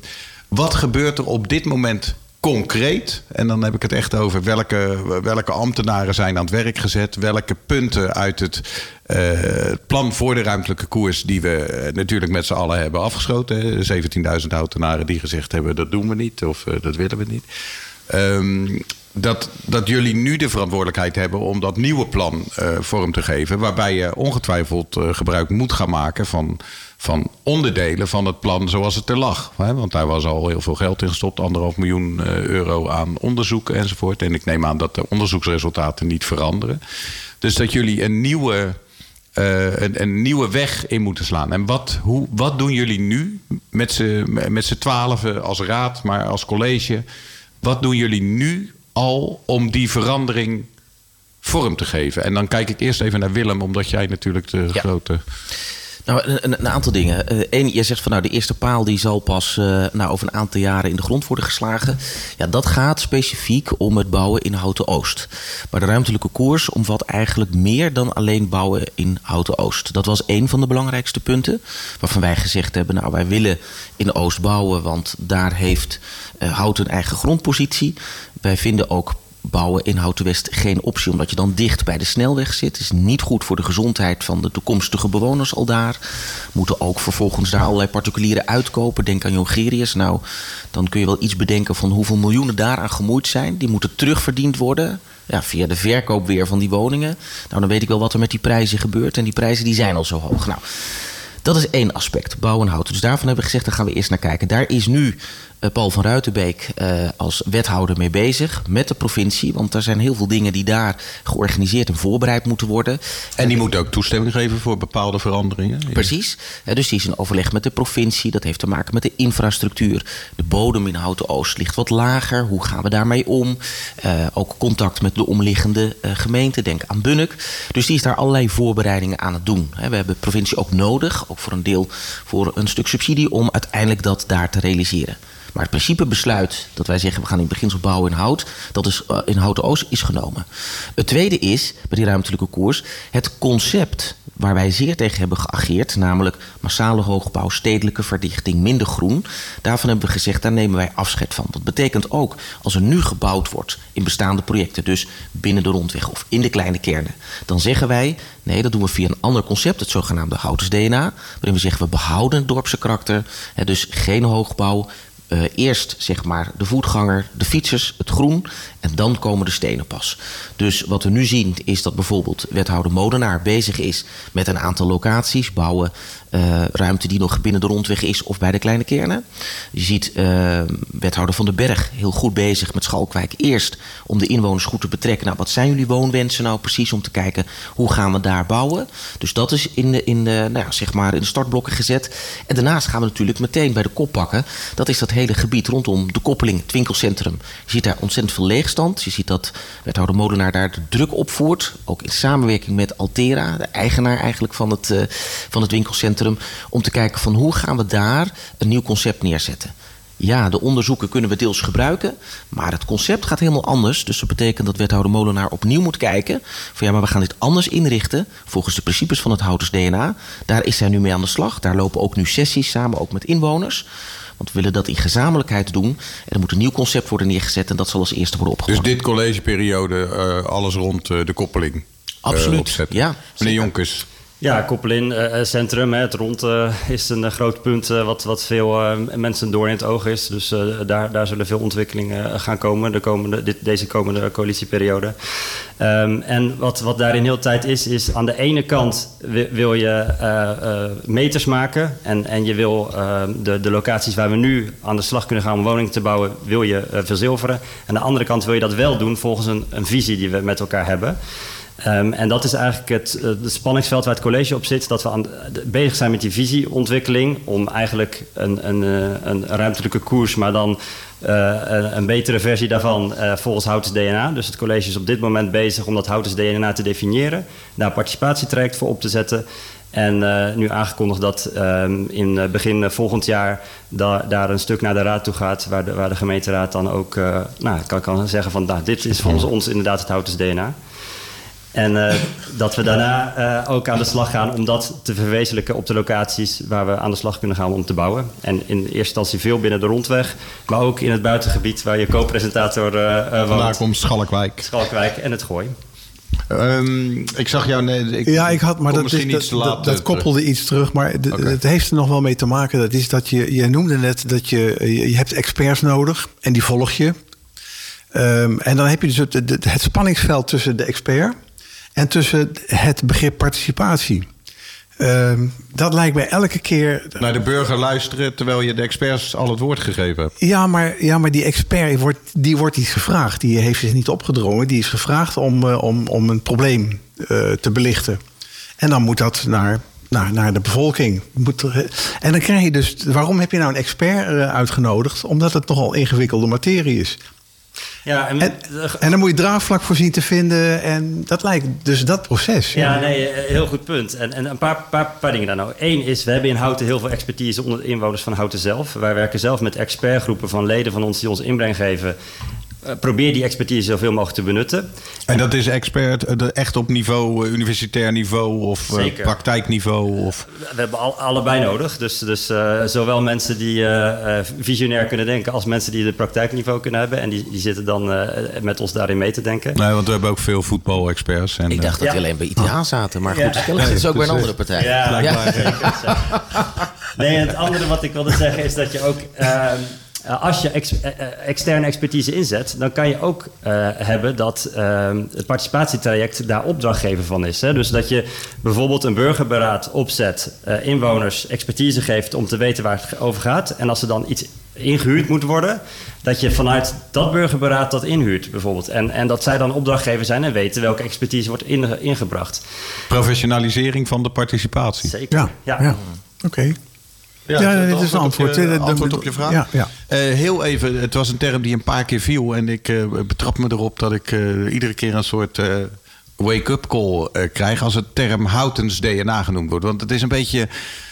B: wat gebeurt er op dit moment concreet? En dan heb ik het echt over welke, welke ambtenaren zijn aan het werk gezet, welke punten uit het eh, plan voor de ruimtelijke koers, die we eh, natuurlijk met z'n allen hebben afgeschoten. hè. 17.000 houtenaren die gezegd hebben: dat doen we niet of eh, dat willen we niet. Ehm, dat, dat jullie nu de verantwoordelijkheid hebben om dat nieuwe plan vorm te geven. Waarbij je ongetwijfeld gebruik moet gaan maken van, van onderdelen van het plan zoals het er lag. Want daar was al heel veel geld in gestopt, anderhalf miljoen eh, euro aan onderzoek enzovoort. En ik neem aan dat de onderzoeksresultaten niet veranderen. Dus dat jullie een nieuwe eh, een, een nieuwe weg in moeten slaan. En wat, hoe, wat doen jullie nu met z'n met z'n twaalfen als raad, maar als college? Wat doen jullie nu al om die verandering vorm te geven? En dan kijk ik eerst even naar Willem, omdat jij natuurlijk de
D: Ja.
B: grote...
D: Nou, een, aantal dingen. Eén, je zegt van nou, de eerste paal die zal pas eh, nou, over een aantal jaren in de grond worden geslagen. Ja, dat gaat specifiek om het bouwen in Houten Oost. Maar de ruimtelijke koers omvat eigenlijk meer dan alleen bouwen in Houten Oost. Dat was één van de belangrijkste punten. Waarvan wij gezegd hebben, nou, wij willen in Oost bouwen, want daar heeft eh, Houten een eigen grondpositie. Wij vinden ook bouwen in Houten West geen optie, omdat je dan dicht bij de snelweg zit. Is niet goed voor de gezondheid van de toekomstige bewoners al daar. Moeten ook vervolgens daar allerlei particulieren uitkopen. Denk aan Jongerius. Nou, dan kun je wel iets bedenken van hoeveel miljoenen daaraan gemoeid zijn. Die moeten terugverdiend worden. Ja, via de verkoop weer van die woningen. Nou, dan weet ik wel wat er met die prijzen gebeurt. En die prijzen die zijn al zo hoog. Nou, dat is één aspect, bouwen en houten. Dus daarvan hebben we gezegd, daar gaan we eerst naar kijken. Daar is nu Paul van Ruitenbeek eh, als wethouder mee bezig met de provincie. Want er zijn heel veel dingen die daar georganiseerd en voorbereid moeten worden.
G: En die moet ook toestemming geven voor bepaalde veranderingen.
D: Precies. Dus die is in overleg met de provincie. Dat heeft te maken met de infrastructuur. De bodem in Houten Oost ligt wat lager. Hoe gaan we daarmee om? Eh, ook contact met de omliggende eh, gemeenten. Denk aan Bunnik. Dus die is daar allerlei voorbereidingen aan het doen. We hebben de provincie ook nodig. Ook voor een deel voor een stuk subsidie. Om uiteindelijk dat daar te realiseren. Maar het principebesluit dat wij zeggen we gaan in beginsel bouwen in hout, dat is eh, in Houten Oost is genomen. Het tweede is bij die ruimtelijke koers het concept waar wij zeer tegen hebben geageerd, namelijk massale hoogbouw, stedelijke verdichting, minder groen. Daarvan hebben we gezegd, daar nemen wij afscheid van. Dat betekent ook als er nu gebouwd wordt in bestaande projecten, dus binnen de rondweg of in de kleine kernen, dan zeggen wij, nee, dat doen we via een ander concept, het zogenaamde Houtens DNA, waarin we zeggen we behouden het dorpse karakter, dus geen hoogbouw, eh, eerst zeg maar de voetganger, de fietsers, het groen en dan komen de stenen pas. Dus wat we nu zien is dat bijvoorbeeld wethouder Modenaar bezig is met een aantal locaties, bouwen eh, ruimte die nog binnen de rondweg is of bij de kleine kernen. Je ziet eh, wethouder van den Berg heel goed bezig met Schalkwijk eerst om de inwoners goed te betrekken. Nou, wat zijn jullie woonwensen nou precies om te kijken hoe gaan we daar bouwen? Dus dat is in de, in de, nou ja, zeg maar in de startblokken gezet. En daarnaast gaan we natuurlijk meteen bij de kop pakken. Dat is dat hele gebied rondom de koppeling, het winkelcentrum. Je ziet daar ontzettend veel leegstand. Je ziet dat wethouder Molenaar daar de druk opvoert. Ook in samenwerking met Altera, de eigenaar eigenlijk van het, eh, van het winkelcentrum. Om te kijken van hoe gaan we daar een nieuw concept neerzetten. Ja, de onderzoeken kunnen we deels gebruiken, maar het concept gaat helemaal anders. Dus dat betekent dat wethouder Molenaar opnieuw moet kijken. Van ja, maar we gaan dit anders inrichten volgens de principes van het Houters DNA. Daar is zij nu mee aan de slag. Daar lopen ook nu sessies samen, ook met inwoners. Want we willen dat in gezamenlijkheid doen. En er moet een nieuw concept worden neergezet en dat zal als eerste worden
B: Dus
D: opgepakt.
B: dit collegeperiode, eh, alles rond eh, de koppeling. eh,
D: Absoluut, ja,
B: Meneer. Jonkers.
C: Ja, Koppelin eh, Centrum, hè, het rond eh, is een groot punt wat, wat veel mensen door in het oog is. Dus daar, daar zullen veel ontwikkelingen gaan komen de komende, dit, deze komende coalitieperiode. Ehm, en wat, wat daarin heel tijd is, is aan de ene kant wi- wil je meters maken. En, en je wil eh, de, de locaties waar we nu aan de slag kunnen gaan om woningen te bouwen, wil je verzilveren. Aan de andere kant wil je dat wel doen volgens een, een visie die we met elkaar hebben. Ehm, en dat is eigenlijk het, eh, het spanningsveld waar het college op zit. Dat we aan, bezig zijn met die visieontwikkeling. Om eigenlijk een, een, eh, een ruimtelijke koers, maar dan eh, een, een betere versie daarvan eh, volgens Houtens DNA. Dus het college is op dit moment bezig om dat Houtens DNA te definiëren. Daar een participatietraject voor op te zetten. En eh, nu aangekondigd dat ehm, in eh, begin eh, volgend jaar da- daar een stuk naar de raad toe gaat. Waar de, waar de gemeenteraad dan ook eh, nou, kan, kan zeggen van nou, dit is volgens ons inderdaad het Houtens DNA. En eh, dat we daarna eh, ook aan de slag gaan om dat te verwezenlijken op de locaties waar we aan de slag kunnen gaan om te bouwen. En in eerste instantie veel binnen de rondweg, maar ook in het buitengebied waar je co-presentator eh eh, woont.
B: komt Schalkwijk.
C: Schalkwijk en het Gooi.
B: Ehm, ik zag jou... Nee, ik
E: Ja, ik had, maar dat,
B: misschien
E: is,
B: iets
E: dat,
B: te laat.
E: dat, dat koppelde iets terug. Maar de- het heeft er nog wel mee te maken. Dat is dat je, je noemde net dat je, je, hebt experts nodig en die volg je. Ehm, en dan heb je dus het, het, het spanningsveld tussen de expert en tussen het begrip participatie. Ehm, dat lijkt mij elke keer.
B: Naar de burger luisteren terwijl je de experts al het woord gegeven hebt.
E: Ja, maar, ja, maar die expert wordt, die wordt iets gevraagd. Die heeft zich niet opgedrongen. Die is gevraagd om, eh, om, om een probleem eh, te belichten. En dan moet dat naar, naar, naar de bevolking. Moet er, en dan krijg je dus. Waarom heb je nou een expert eh, uitgenodigd? Omdat het nogal ingewikkelde materie is.
C: Ja, en,
E: En, en dan moet je draagvlak voor zien te vinden. En dat lijkt dus dat proces.
C: Ja, nee, eh, heel goed punt. En, en een paar, paar, paar dingen daar nou. Eén is, we hebben in Houten heel veel expertise onder de inwoners van Houten zelf. Wij werken zelf met expertgroepen van leden van ons die ons inbreng geven. Eh, probeer die expertise zoveel mogelijk te benutten.
B: En dat is expert eh, echt op niveau, eh, universitair niveau of
C: Zeker.
B: praktijkniveau? Of...
C: We hebben al, allebei nodig. Dus, dus eh, zowel mensen die visionair kunnen denken... als mensen die het praktijkniveau kunnen hebben. En die, die zitten dan eh, met ons daarin mee te denken.
B: Nee, want we hebben ook veel voetbalexperts. En,
D: Ik dacht dat
C: Ja.
D: die alleen bij ITA zaten. Maar goed,
C: Ja.
D: ze ook bij een andere partij.
C: Ja,
B: blijkbaar.
C: zeker. [LAUGHS] Nee, het andere wat ik wilde zeggen is dat je ook... eh, als je ex- eh, eh, externe expertise inzet, dan kan je ook eh, hebben dat ehm, het participatietraject daar opdrachtgever van is. Hè? Dus dat je bijvoorbeeld een burgerberaad opzet, eh, inwoners expertise geeft om te weten waar het over gaat. En als er dan iets ingehuurd moet worden, dat je vanuit dat burgerberaad dat inhuurt bijvoorbeeld. En, en dat zij dan opdrachtgever zijn en weten welke expertise wordt inge- ingebracht.
B: Professionalisering van de participatie.
C: Zeker.
E: Ja, ja. oké. Ja, dit is een antwoord.
B: Op je,
E: Eh, dat-
B: antwoord op je vraag.
E: Ja, ja.
B: Eh, heel even, het was een term die een paar keer viel. En ik eh, betrap me erop dat ik eh, iedere keer een soort eh, wake-up call eh, krijg... als het term Houtens DNA genoemd wordt. Want het is een beetje...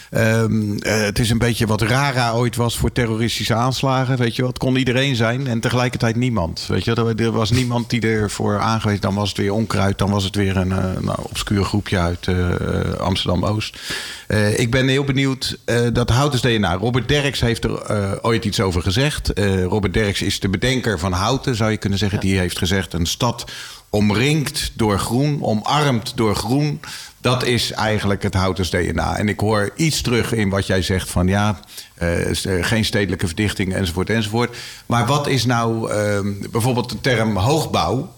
B: ehm, eh, het is een beetje wat Rara ooit was voor terroristische aanslagen. Weet je wel? Het kon iedereen zijn en tegelijkertijd niemand. Weet je? Er, was niemand die ervoor aangewezen. Dan was het weer onkruid. Dan was het weer een eh, nou, obscuur groepje uit eh, Amsterdam-Oost. Eh, ik ben heel benieuwd dat Houtens DNA. Robert Derks heeft er ooit iets over gezegd. Robert Derks is de bedenker van Houten, zou je kunnen zeggen. Die heeft gezegd: een stad omringd door groen, omarmd door groen. Dat is eigenlijk het Houtens DNA. En ik hoor iets terug in wat jij zegt van ja, eh, eh, geen stedelijke verdichting enzovoort enzovoort. Maar wat is nou ehm, bijvoorbeeld de term hoogbouw?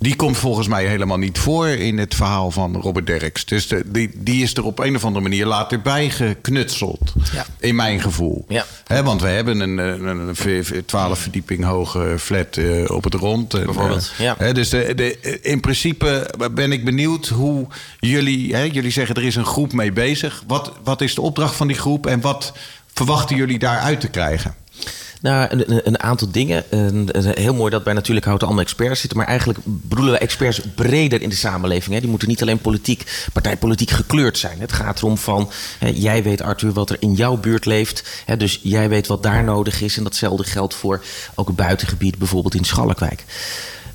B: Die komt volgens mij helemaal niet voor in het verhaal van Robert Derks. Dus de, die, die is er op een of andere manier later bij geknutseld.
D: Ja.
B: In mijn gevoel.
D: Ja.
B: Want we hebben een, een, een v- v- 12 verdieping hoge flat eh, op het rond. En,
D: Bijvoorbeeld,
B: eh,
D: ja.
B: dus de, de, in principe ben ik benieuwd hoe jullie... Jullie zeggen er is een groep mee bezig. Wat, wat is de opdracht van die groep en wat verwachten jullie daaruit te krijgen?
D: Nou, een, een- aantal dingen. Heel mooi dat bij Natuurlijk Houten allemaal experts zitten. Maar eigenlijk bedoelen wij experts breder in de samenleving. Hè. Die moeten niet alleen politiek, partijpolitiek gekleurd zijn. Het gaat erom van, hè, jij weet Arthur wat er in jouw buurt leeft. Hè, dus jij weet wat daar nodig is. En datzelfde geldt voor ook het buitengebied, bijvoorbeeld in Schalkwijk.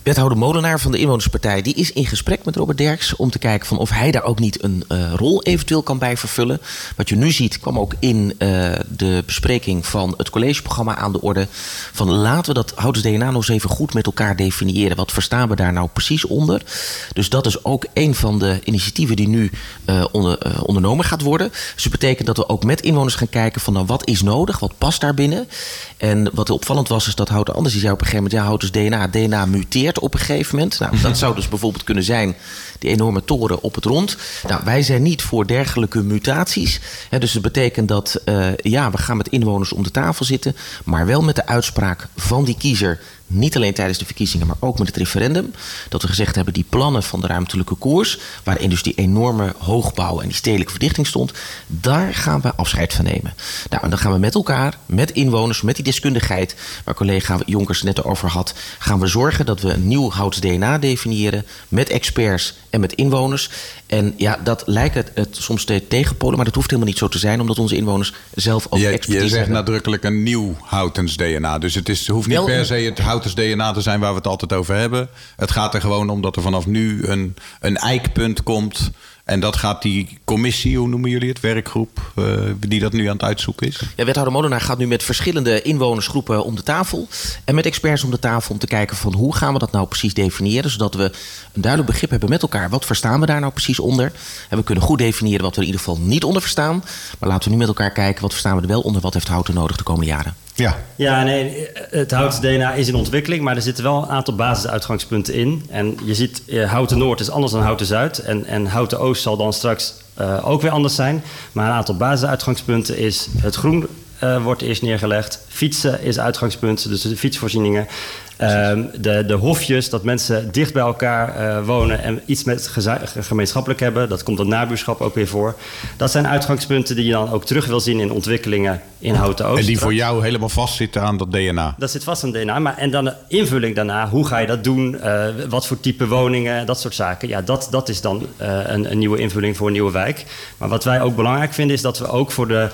D: Wethouder Molenaar van de Inwonerspartij die is in gesprek met Robert Derks om te kijken van of hij daar ook niet een eh, rol eventueel kan bij vervullen. Wat je nu ziet kwam ook in eh, de bespreking van het collegeprogramma aan de orde. Van laten we dat houdens DNA nog eens even goed met elkaar definiëren. Wat verstaan we daar nou precies onder? Dus dat is ook een van de initiatieven die nu eh, onder, ondernomen gaat worden. Dus dat betekent dat we ook met inwoners gaan kijken van nou, wat is nodig, wat past daarbinnen. En wat opvallend was, is dat Houten Anders die zei op een gegeven moment... ja, Houtens DNA, DNA muteert op een gegeven moment. Nou, dat zou dus bijvoorbeeld kunnen zijn die enorme toren op het rond. Nou, wij zijn niet voor dergelijke mutaties. Hè, dus dat betekent dat, eh, ja, we gaan met inwoners om de tafel zitten... maar wel met de uitspraak van die kiezer... Niet alleen tijdens de verkiezingen, maar ook met het referendum. Dat we gezegd hebben, die plannen van de ruimtelijke koers... waarin dus die enorme hoogbouw en die stedelijke verdichting stond... daar gaan we afscheid van nemen. Nou, en dan gaan we met elkaar, met inwoners, met die deskundigheid... waar collega Jonkers net over had... gaan we zorgen dat we een nieuw houts DNA definiëren... met experts en met inwoners. En ja, dat lijkt het, het soms te tegenpolen... maar dat hoeft helemaal niet zo te zijn... omdat onze inwoners zelf ook
H: Je,
D: expertise
H: je zegt
D: hebben.
H: nadrukkelijk een nieuw Houtens DNA. Dus het is, hoeft niet
D: Wel
H: per se het Houtens DNA te zijn waar we het altijd over hebben. Het gaat er gewoon om dat er vanaf nu een, een eikpunt komt. En dat gaat die commissie, hoe noemen jullie het, werkgroep, eh, die dat nu aan het uitzoeken is.
D: Ja, wethouder Molenaar gaat nu met verschillende inwonersgroepen om de tafel. En met experts om de tafel om te kijken van hoe gaan we dat nou precies definiëren. Zodat we een duidelijk begrip hebben met elkaar. Wat verstaan we daar nou precies onder? En we kunnen goed definiëren wat we er in ieder geval niet onder verstaan. Maar laten we nu met elkaar kijken wat verstaan we er wel onder. Wat heeft Houten nodig de komende jaren?
H: Ja.
C: Ja, nee, het Houten DNA is in ontwikkeling, maar er zitten wel een aantal basisuitgangspunten in. En je ziet, eh, Houten Noord is anders dan Houten Zuid. En, en Houten Oost zal dan straks eh, ook weer anders zijn. Maar een aantal basisuitgangspunten is het groen eh, wordt eerst neergelegd. Fietsen is uitgangspunt, dus de fietsvoorzieningen. Ehm, de, de hofjes, dat mensen dicht bij elkaar eh, wonen en iets met gemeenschappelijk hebben. Dat komt dat nabuurschap ook weer voor. Dat zijn uitgangspunten die je dan ook terug wil zien in ontwikkelingen in Houten Oost.
H: En die voor jou helemaal vastzitten aan dat DNA.
C: Dat zit vast aan DNA. Maar, en dan de invulling daarna. Hoe ga je dat doen? Eh, wat voor type woningen? Dat soort zaken. Ja, dat, dat is dan een, een nieuwe invulling voor een nieuwe wijk. Maar wat wij ook belangrijk vinden... is dat we ook voor de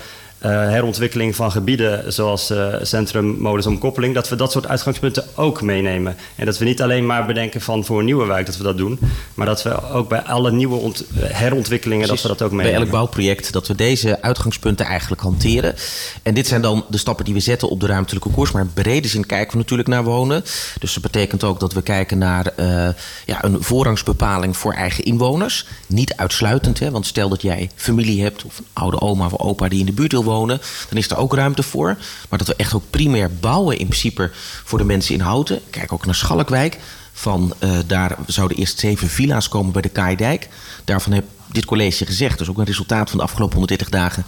C: herontwikkeling van gebieden... zoals eh, centrum, modus omkoppeling... dat we dat soort uitgangspunten ook meenemen. En dat we niet alleen maar bedenken van voor een nieuwe wijk... dat we dat doen. Maar dat we ook bij alle nieuwe eh, herontwikkelingen... dat we dat ook
D: Bij
C: meenemen.
D: elk bouwproject dat we deze uitgangspunten eigenlijk hanteren. En dit zijn dan de stappen die we zetten op de ruimtelijke koers. Maar in brede zin kijken we natuurlijk naar wonen. Dus dat betekent ook dat we kijken naar eh, ja, een voorrangsbepaling voor eigen inwoners. Niet uitsluitend, hè, want stel dat jij familie hebt... of een oude oma of opa die in de buurt wil wonen... dan is er ook ruimte voor. Maar dat we echt ook primair bouwen in principe voor de mensen in Houten. Kijk ook naar Schalkwijk. Van, eh, daar zouden eerst zeven villa's komen bij de Kaaidijk. Daarvan heeft dit college gezegd, dus ook een resultaat van de afgelopen 130 dagen.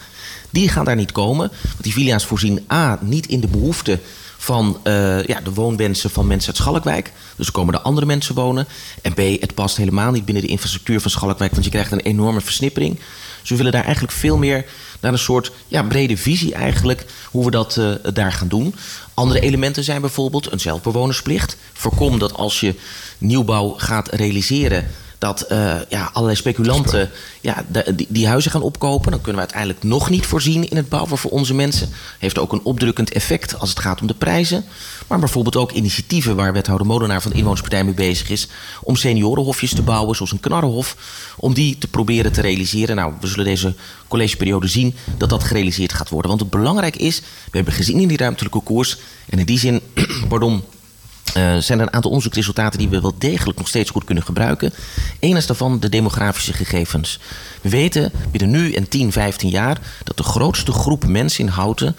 D: Die gaan daar niet komen. Want die villa's voorzien A, niet in de behoeften van eh, ja, de woonwensen van mensen uit Schalkwijk. Dus er komen er andere mensen wonen. En B, het past helemaal niet binnen de infrastructuur van Schalkwijk, want je krijgt een enorme versnippering. Dus we willen daar eigenlijk veel meer naar een soort ja, brede visie eigenlijk, hoe we dat eh, daar gaan doen. Andere elementen zijn bijvoorbeeld een zelfbewonersplicht. Voorkom dat als je nieuwbouw gaat realiseren dat eh, ja, allerlei speculanten ja, de- die, die huizen gaan opkopen. Dan kunnen we uiteindelijk nog niet voorzien in het bouwen voor onze mensen. Heeft ook een opdrukkend effect als het gaat om de prijzen. Maar bijvoorbeeld ook initiatieven waar wethouder Molenaar van de Inwonerspartij mee bezig is. Om seniorenhofjes te bouwen, zoals een knarrenhof. Om die te proberen te realiseren. Nou, we zullen deze collegeperiode zien dat dat gerealiseerd gaat worden. Want het belangrijk is, we hebben gezien in die ruimtelijke koers. En in die zin, [CLEARS THROAT] pardon, eh, zijn er een aantal onderzoeksresultaten die we wel degelijk nog steeds goed kunnen gebruiken. Eén is daarvan de demografische gegevens. We weten binnen nu en 10, 15 jaar dat de grootste groep mensen in Houten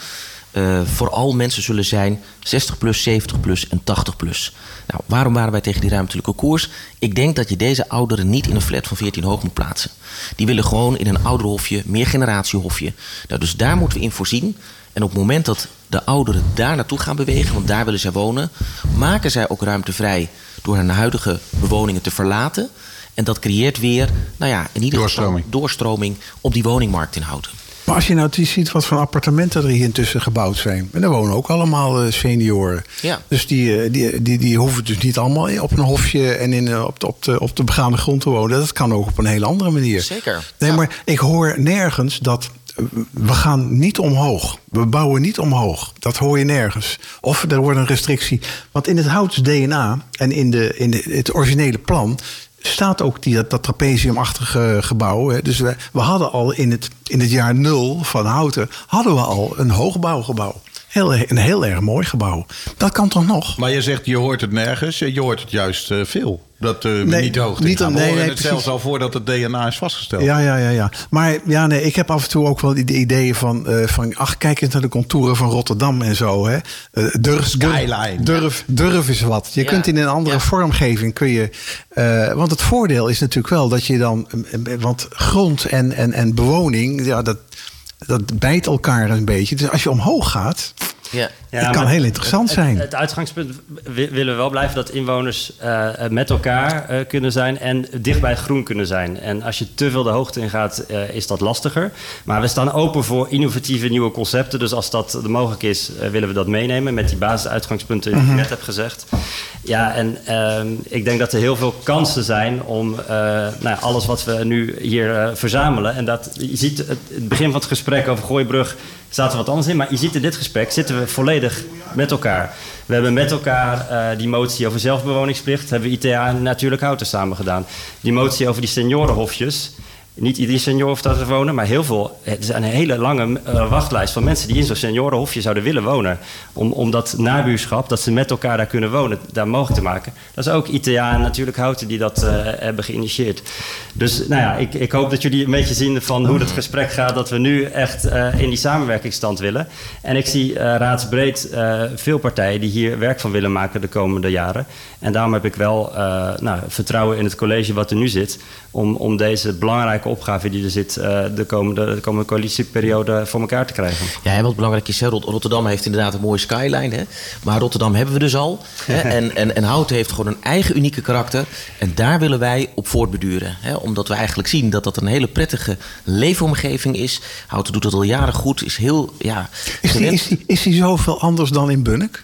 D: eh, vooral mensen zullen zijn 60 plus, 70 plus en 80 plus. Nou, waarom waren wij tegen die ruimtelijke koers? Ik denk dat je deze ouderen niet in een flat van 14 hoog moet plaatsen. Die willen gewoon in een ouderhofje, meer generatiehofje. Nou, dus daar moeten we in voorzien. En op het moment dat de ouderen daar naartoe gaan bewegen, want daar willen zij wonen, maken zij ook ruimte vrij door hun huidige bewoningen te verlaten. En dat creëert weer, nou ja, in ieder
H: Doorstroming.
D: geval doorstroming op die woningmarkt in Houten.
E: Maar als je nou ziet wat voor appartementen er hier intussen gebouwd zijn. En daar wonen ook allemaal eh, senioren.
D: Ja.
E: Dus die, eh, die, die, die hoeven dus niet allemaal op een hofje en in, eh, op, de, op, de, op de begaande grond te wonen. Dat kan ook op een hele andere manier.
D: Zeker.
E: Nee,
D: Ja.
E: maar ik hoor nergens dat we gaan niet omhoog. We bouwen niet omhoog. Dat hoor je nergens. Of er wordt een restrictie. Want in het houts DNA en in, de, in de, het originele plan staat ook die, dat, dat trapeziumachtige gebouw. Hè. Dus we, we hadden al in het, in het jaar nul van Houten... hadden we al een hoogbouwgebouw. Heel, een heel erg mooi gebouw. Dat kan toch nog?
H: Maar je zegt, je hoort het nergens. Je hoort het juist eh, veel. Dat uh,
E: Nee,
H: niet de hoogte
E: niet nee,
H: horen
E: nee,
H: het zelfs
E: precies.
H: al voordat het DNA is vastgesteld.
E: Ja, ja, ja, ja. Maar ja, nee, ik heb af en toe ook wel de ideeën van, eh, van ach, kijk eens naar de contouren van Rotterdam en zo. Hè. Eh, durf,
H: Skyline.
E: Durf, is wat. Je
D: Ja,
E: kunt in een andere
D: ja.
E: vormgeving kun je. eh, want het voordeel is natuurlijk wel dat je dan. eh, Want grond en, en, en bewoning, ja, dat, dat bijt elkaar een beetje. Dus als je omhoog gaat,
D: Ja.
E: het kan heel interessant
C: het-
E: zijn.
C: Het, het uitgangspunt wi- willen we wel blijven dat inwoners eh, met elkaar eh, kunnen zijn en dicht bij het groen kunnen zijn. En als je te veel de hoogte ingaat, eh is dat lastiger. Maar we staan open voor innovatieve nieuwe concepten. Dus als dat mogelijk is, eh, willen we dat meenemen met die basisuitgangspunten die
E: Mhm.
C: ik net heb gezegd. Ja, en ehm, ik denk dat er heel veel kansen zijn om eh, nou, ja, alles wat we nu hier eh, verzamelen. En dat, je ziet het, het begin van het gesprek over Gooibrug staat er wat anders in. Maar je ziet in dit gesprek zitten we volledig met elkaar. We hebben met elkaar eh, die motie over zelfbewoningsplicht. Hebben we ITA en Natuurlijk Houten samen gedaan. Die motie over die seniorenhofjes. Niet iedere senior daar te wonen, maar heel veel. Er is een hele lange eh, wachtlijst van mensen die in zo'n seniorenhofje zouden willen wonen. Om, om dat nabuurschap, dat ze met elkaar daar kunnen wonen, daar mogelijk te maken. Dat is ook ITA en natuurlijk Houten die dat eh, hebben geïnitieerd. Dus nou ja, ik, ik hoop dat jullie een beetje zien van hoe het gesprek gaat. Dat we nu echt eh, in die samenwerkingsstand willen. En ik zie raadsbreed veel partijen die hier werk van willen maken de komende jaren. En daarom heb ik wel nou, vertrouwen in het college wat er nu zit. Om, om deze belangrijke opgave die er zit eh, de, komende, de komende coalitieperiode voor elkaar te krijgen.
D: Ja, en wat belangrijk is, hè, Rot- Rotterdam heeft inderdaad een mooie skyline. Hè? Maar Rotterdam hebben we dus al. Hè? [LAUGHS] En, en, en Houten heeft gewoon een eigen unieke karakter. En daar willen wij op voortbeduren. Hè? Omdat we eigenlijk zien dat dat een hele prettige leefomgeving is. Houten doet dat al jaren goed. Is heel, ja...
E: Is die, is, die, is die zoveel anders dan in Bunnik?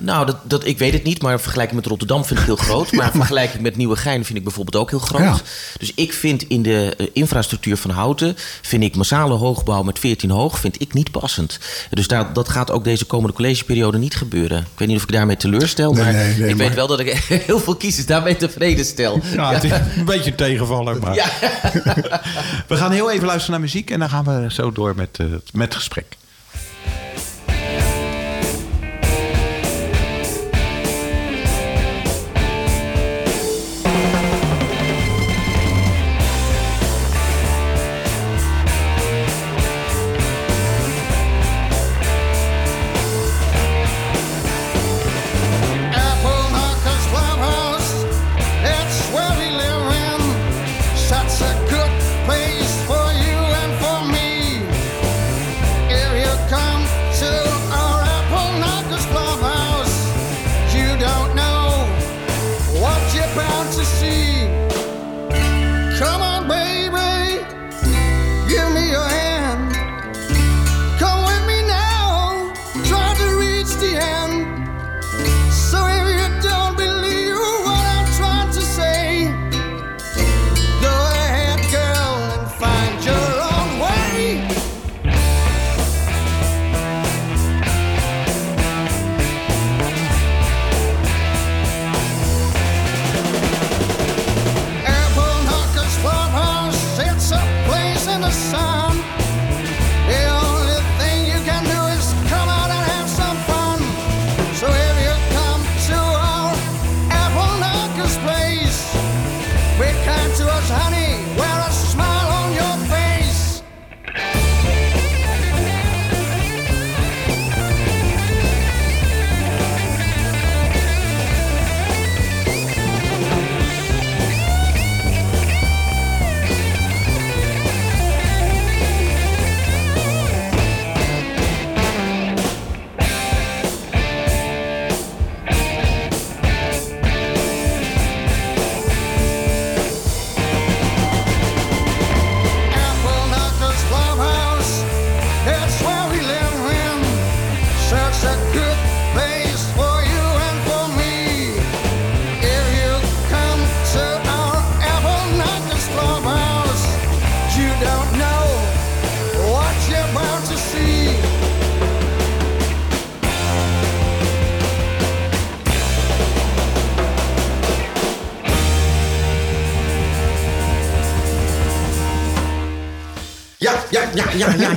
D: Nou, dat, dat, ik weet het niet, maar in vergelijking met Rotterdam vind ik heel groot. [LAUGHS] Maar in vergelijking met Nieuwegein vind ik bijvoorbeeld ook heel groot.
E: Ja.
D: Dus ik vind in de eh, infrastructuur van Houten... vind ik massale hoogbouw met 14 hoog vind ik niet passend. Dus daar, dat gaat ook deze komende collegeperiode niet gebeuren. Ik weet niet of ik daarmee teleurstel,
E: Nee,
D: maar
E: nee, nee,
D: ik
E: maar-
D: weet wel dat ik [LAUGHS] heel veel kiezers daarmee tevreden stel. [LAUGHS]
H: Ja, het is een beetje tegenvaller, maar...
D: Ja.
H: We gaan heel even luisteren naar muziek en dan gaan we zo door met, eh, met het gesprek.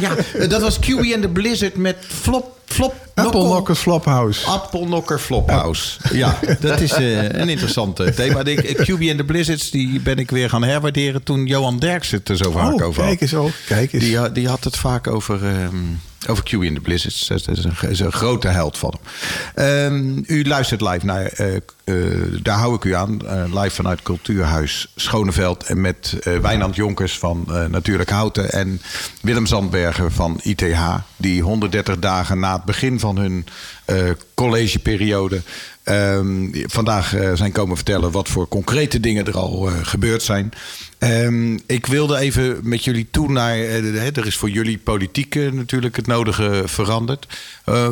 B: Ja. Eh, Dat was QB and the Blizzard met Flop... flop
E: Apple Knocker Flophouse.
B: Appelnokker Flophouse. Ja, dat is eh, [LAUGHS] een interessant eh, thema. De, QB and the Blizzards die ben ik weer gaan herwaarderen toen Johan Derks het er zo vaak
E: Oh,
B: over had.
E: kijk eens ook. Kijk eens.
B: Die, had- die had het vaak over, ehm over QB and the Blizzards. Dat is een, grote held van hem. Ehm, u luistert live naar, eh, eh, daar hou ik u aan, eh, live vanuit Cultuurhuis Schoneveld. En met Wijnand Jonkers van Natuurlijk Houten en Willem Zandberger van ITH. Die 130 dagen na het begin van hun collegeperiode ehm, vandaag eh, zijn komen vertellen wat voor concrete dingen er al eh, gebeurd zijn. Ehm, ik wilde even met jullie toe naar. eh, er is voor jullie politiek natuurlijk het nodige veranderd.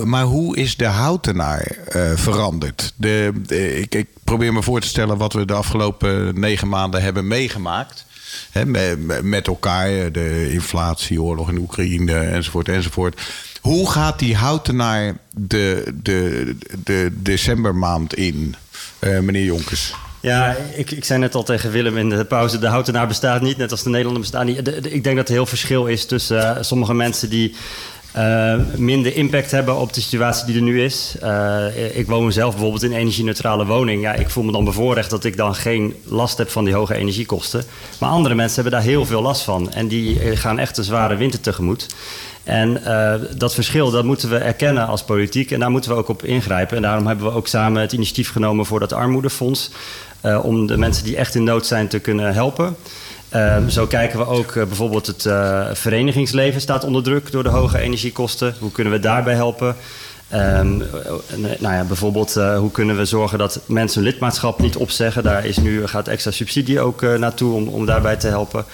B: Maar hoe is de houtenaar veranderd? De, ik, ik probeer me voor te stellen wat we de afgelopen negen maanden hebben meegemaakt. Hè, met, met elkaar, de inflatie, oorlog in Oekraïne enzovoort enzovoort. Hoe gaat die houtenaar de, de, de decembermaand in, eh, meneer Jonkers?
C: Ja, ik, ik zei net al tegen Willem in de pauze... de houtenaar bestaat niet, net als de Nederlander bestaat niet. Ik denk dat er heel verschil is tussen eh, sommige mensen... die eh, minder impact hebben op de situatie die er nu is. Eh, ik woon zelf bijvoorbeeld in een energie-neutrale woning. Ja, ik voel me dan bevoorrecht dat ik dan geen last heb van die hoge energiekosten. Maar andere mensen hebben daar heel veel last van. En die eh, gaan echt een zware winter tegemoet. En dat verschil dat moeten we erkennen als politiek en daar moeten we ook op ingrijpen. En daarom hebben we ook samen het initiatief genomen voor dat armoedefonds. om de mensen die echt in nood zijn te kunnen helpen. Ehm, zo kijken we ook eh, bijvoorbeeld het eh, verenigingsleven staat onder druk door de hoge energiekosten. Hoe kunnen we daarbij helpen? Ehm, eh, nou ja, bijvoorbeeld, hoe kunnen we zorgen dat mensen hun lidmaatschap niet opzeggen? Daar is nu, gaat extra subsidie ook naartoe om, om daarbij te helpen.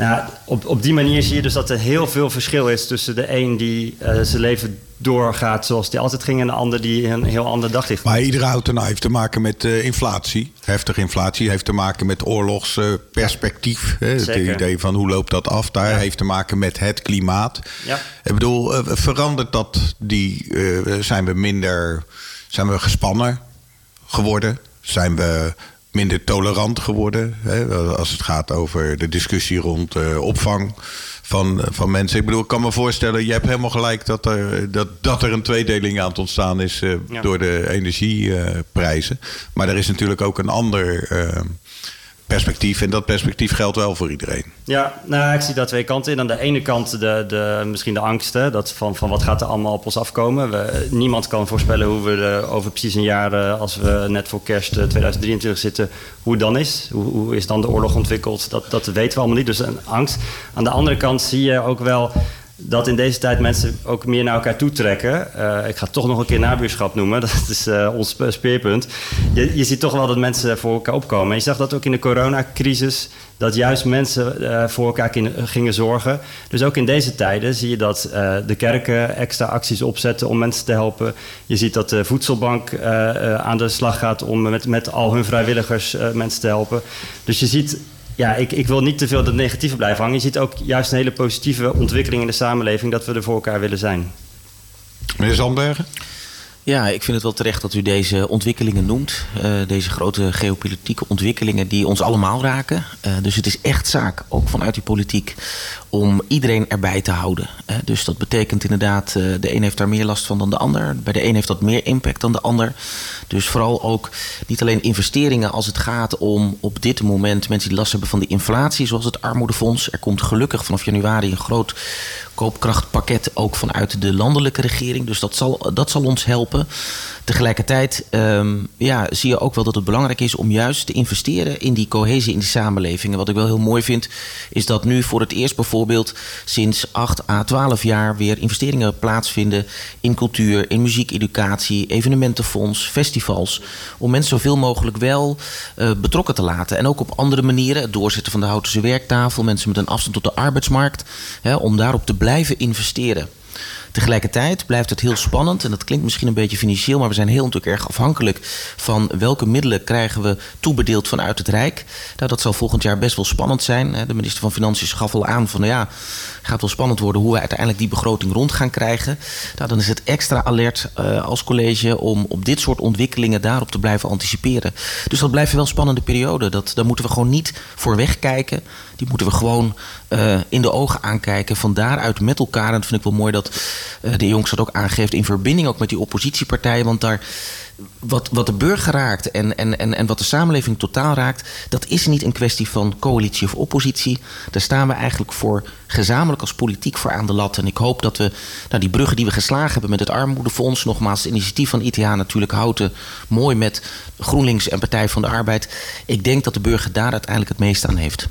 C: Nou, op, op die manier zie je dus dat er heel veel verschil is tussen de een die eh, zijn leven doorgaat zoals die altijd ging en de ander die een heel ander daglicht.
B: Maar iedere houtenaar heeft te maken met eh, inflatie. Heftige inflatie heeft te maken met oorlogsperspectief. hè. het idee van hoe loopt dat af daar. Heeft te maken met het klimaat.
C: Ja.
B: Ik bedoel, eh, verandert dat die... eh, zijn we minder... Zijn we gespannen geworden? Zijn we minder tolerant geworden? Hè? Als het gaat over de discussie rond eh, opvang van, van mensen. Ik bedoel, ik kan me voorstellen, je hebt helemaal gelijk dat er, dat, dat er een tweedeling aan het ontstaan is eh,
C: Ja.
B: door de energieprijzen. maar er is natuurlijk ook een ander eh, perspectief. En dat perspectief geldt wel voor iedereen.
C: Ja, nou, ik zie daar twee kanten in. Aan de ene kant de, de, misschien de angst dat van, van wat gaat er allemaal op ons afkomen. We, niemand kan voorspellen hoe we er over precies een jaar, eh, als we net voor kerst eh, 2023 zitten, hoe het dan is. Hoe, hoe is dan de oorlog ontwikkeld? Dat, dat weten we allemaal niet, dus een angst. Aan de andere kant zie je ook wel dat in deze tijd mensen ook meer naar elkaar toe trekken. Eh, ik ga toch nog een keer nabuurschap noemen. [LAUGHS] Dat is eh, ons spe- speerpunt. Je, je ziet toch wel dat mensen voor elkaar opkomen. En je zag dat ook in de coronacrisis. Dat juist mensen eh, voor elkaar gingen zorgen. Dus ook in deze tijden zie je dat de kerken extra acties opzetten om mensen te helpen. Je ziet dat de voedselbank aan de slag gaat om met, met al hun vrijwilligers mensen te helpen. Dus je ziet ja, ik, ik wil niet te veel het negatieve blijven hangen. Je ziet ook juist een hele positieve ontwikkeling in de samenleving dat we er voor elkaar willen zijn.
B: Meneer Zandbergen?
D: Ja, ik vind het wel terecht dat u deze ontwikkelingen noemt. Eh, deze grote geopolitieke ontwikkelingen die ons allemaal raken. Eh, dus het is echt zaak, ook vanuit die politiek, om iedereen erbij te houden. Eh, dus dat betekent inderdaad, de een heeft daar meer last van dan de ander. Bij de een heeft dat meer impact dan de ander. Dus vooral ook niet alleen investeringen als het gaat om op dit moment mensen die last hebben van de inflatie, zoals het armoedefonds. Er komt gelukkig vanaf januari een groot koopkrachtpakket ook vanuit de landelijke regering. Dus dat zal, dat zal ons helpen. Tegelijkertijd ehm, ja, zie je ook wel dat het belangrijk is om juist te investeren in die cohesie in die samenleving. En wat ik wel heel mooi vind, is dat nu voor het eerst bijvoorbeeld sinds 8 à 12 jaar weer investeringen plaatsvinden in cultuur, in muziek, educatie, evenementenfonds, festivals. Om mensen zoveel mogelijk wel eh, betrokken te laten. En ook op andere manieren, het doorzetten van de Houtense werktafel, mensen met een afstand tot de arbeidsmarkt, hè, om daarop te blijven investeren. Tegelijkertijd blijft het heel spannend. En dat klinkt misschien een beetje financieel, maar we zijn heel natuurlijk erg afhankelijk van welke middelen krijgen we toebedeeld vanuit het Rijk. Nou, dat zal volgend jaar best wel spannend zijn. De minister van Financiën gaf al aan van nou ja, gaat wel spannend worden hoe we uiteindelijk die begroting rond gaan krijgen. Nou, dan is het extra alert eh, als college om op dit soort ontwikkelingen daarop te blijven anticiperen. Dus dat blijft wel spannende periode. Dat, daar moeten we gewoon niet voor wegkijken. Die moeten we gewoon eh, in de ogen aankijken. Van daaruit met elkaar. En dat vind ik wel mooi dat eh, de jongens dat ook aangeeft. In verbinding ook met die oppositiepartijen. Want daar wat, wat de burger raakt en, en, en, en wat de samenleving totaal raakt, dat is niet een kwestie van coalitie of oppositie. Daar staan we eigenlijk voor gezamenlijk als politiek voor aan de lat. En ik hoop dat we nou, die bruggen die we geslagen hebben met het Armoedefonds, nogmaals het initiatief van ITH natuurlijk houden, mooi met GroenLinks en Partij van de Arbeid. Ik denk dat de burger daar uiteindelijk het meest aan heeft.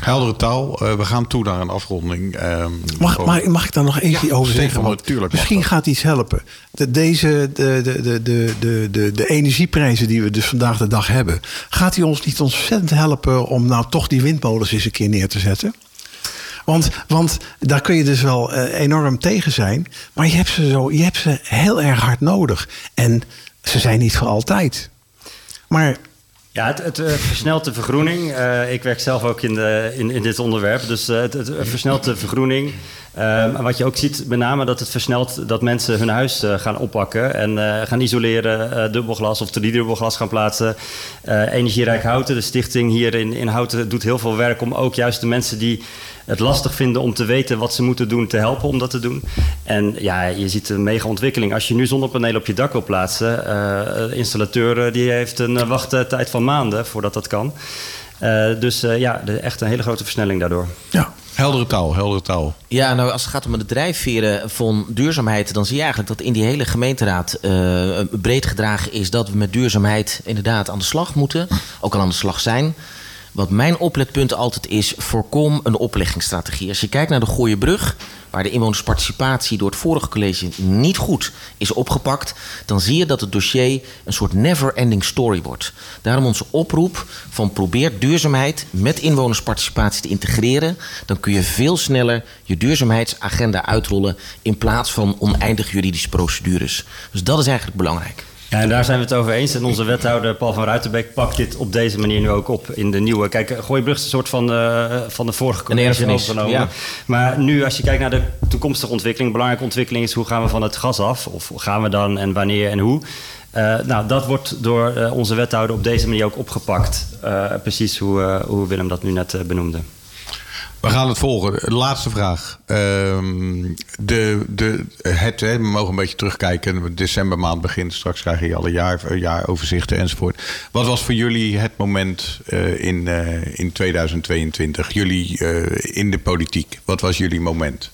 H: Heldere taal. Eh, we gaan toe naar een afronding. Ehm,
E: Mag, mag, mag ik daar nog eentje over
H: zeker,
E: zeggen? Want
H: natuurlijk mag
E: misschien gaat iets helpen. De, deze, de, de, de, de, de, de, de energieprijzen die we dus vandaag de dag hebben... gaat die ons niet ontzettend helpen om nou toch die windmolens eens een keer neer te zetten? Want, want daar kun je dus wel eh, enorm tegen zijn. Maar je hebt, ze zo, je hebt ze heel erg hard nodig. En ze zijn niet voor altijd. Maar
C: Ja, het, het eh, versnelt de vergroening. Eh, ik werk zelf ook in, de, in, in dit onderwerp. Dus eh, het, het versnelt de vergroening. Ehm, wat je ook ziet, met name dat het versnelt dat mensen hun huis gaan oppakken en gaan isoleren, dubbelglas of driedubbelglas gaan plaatsen. Energierijk Houten, de stichting hier in, in Houten, doet heel veel werk om ook juist de mensen die het lastig vinden om te weten wat ze moeten doen, te helpen om dat te doen. En ja, je ziet een mega ontwikkeling. Als je nu zonnepanelen op je dak wil plaatsen, eh, de installateur eh, die heeft een eh, wachttijd van maanden voordat dat kan. Eh, dus eh, ja, de, echt een hele grote versnelling daardoor.
E: ja,
H: Heldere taal, heldere taal.
D: Ja, nou, als het gaat om de drijfveren van duurzaamheid, dan zie je eigenlijk dat in die hele gemeenteraad eh, breed gedragen is dat we met duurzaamheid inderdaad aan de slag moeten, ook al aan de slag zijn. Wat mijn opletpunt altijd is, voorkom een opleggingsstrategie. Als je kijkt naar de Gooienbrug, waar de inwonersparticipatie door het vorige college niet goed is opgepakt, dan zie je dat het dossier een soort never-ending story wordt. Daarom onze oproep van probeer duurzaamheid met inwonersparticipatie te integreren. Dan kun je veel sneller je duurzaamheidsagenda uitrollen in plaats van oneindige juridische procedures. Dus dat is eigenlijk belangrijk.
C: Ja, en daar zijn we het over eens. En onze wethouder Paul van Ruitenbeek pakt dit op deze manier nu ook op in de nieuwe. Kijk, eh, Gooibrug is een soort van, eh, van de vorige
D: erfenis,
C: overgenomen.
D: ja.
C: Maar nu, als je kijkt naar de toekomstige ontwikkeling, belangrijke ontwikkeling is hoe gaan we van het gas af? Of gaan we dan en wanneer en hoe? Eh, nou, dat wordt door onze wethouder op deze manier ook opgepakt. Precies hoe, hoe Willem dat nu net benoemde.
H: We gaan het volgen. Laatste vraag. Ehm, de, de, het, we mogen een beetje terugkijken. Decembermaand begint. Straks krijg je alle jaar, eh, jaaroverzichten enzovoort. Wat was voor jullie het moment eh, in, eh, in 2022? Jullie in de politiek. Wat was jullie moment?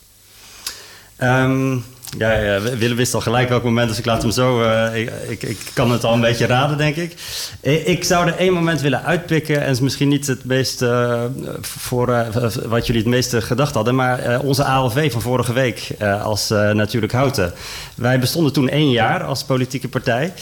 C: Ehm, ja, ja, Willem wist al gelijk welk moment, dus ik laat hem zo. eh, ik, ik, kan het al een beetje raden, denk ik. Ik, ik zou er één moment willen uitpikken. En is misschien niet het meest eh, voor eh, wat jullie het meeste gedacht hadden. Maar eh, onze ALV van vorige week eh, als eh, Natuurlijk Houten. Wij bestonden toen één jaar als politieke partij.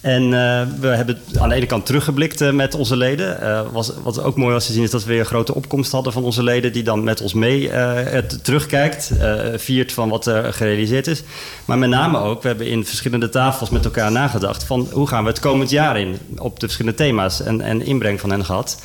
C: En eh, we hebben aan de ene kant teruggeblikt eh, met onze leden. Eh, was, wat ook mooi was te zien is dat we weer een grote opkomst hadden van onze leden. Die dan met ons mee eh, terugkijkt. eh, viert van wat er gerealiseerd is. Maar met name ook, we hebben in verschillende tafels met elkaar nagedacht. Van hoe gaan we het komend jaar in? Op de verschillende thema's en, en inbreng van hen gehad.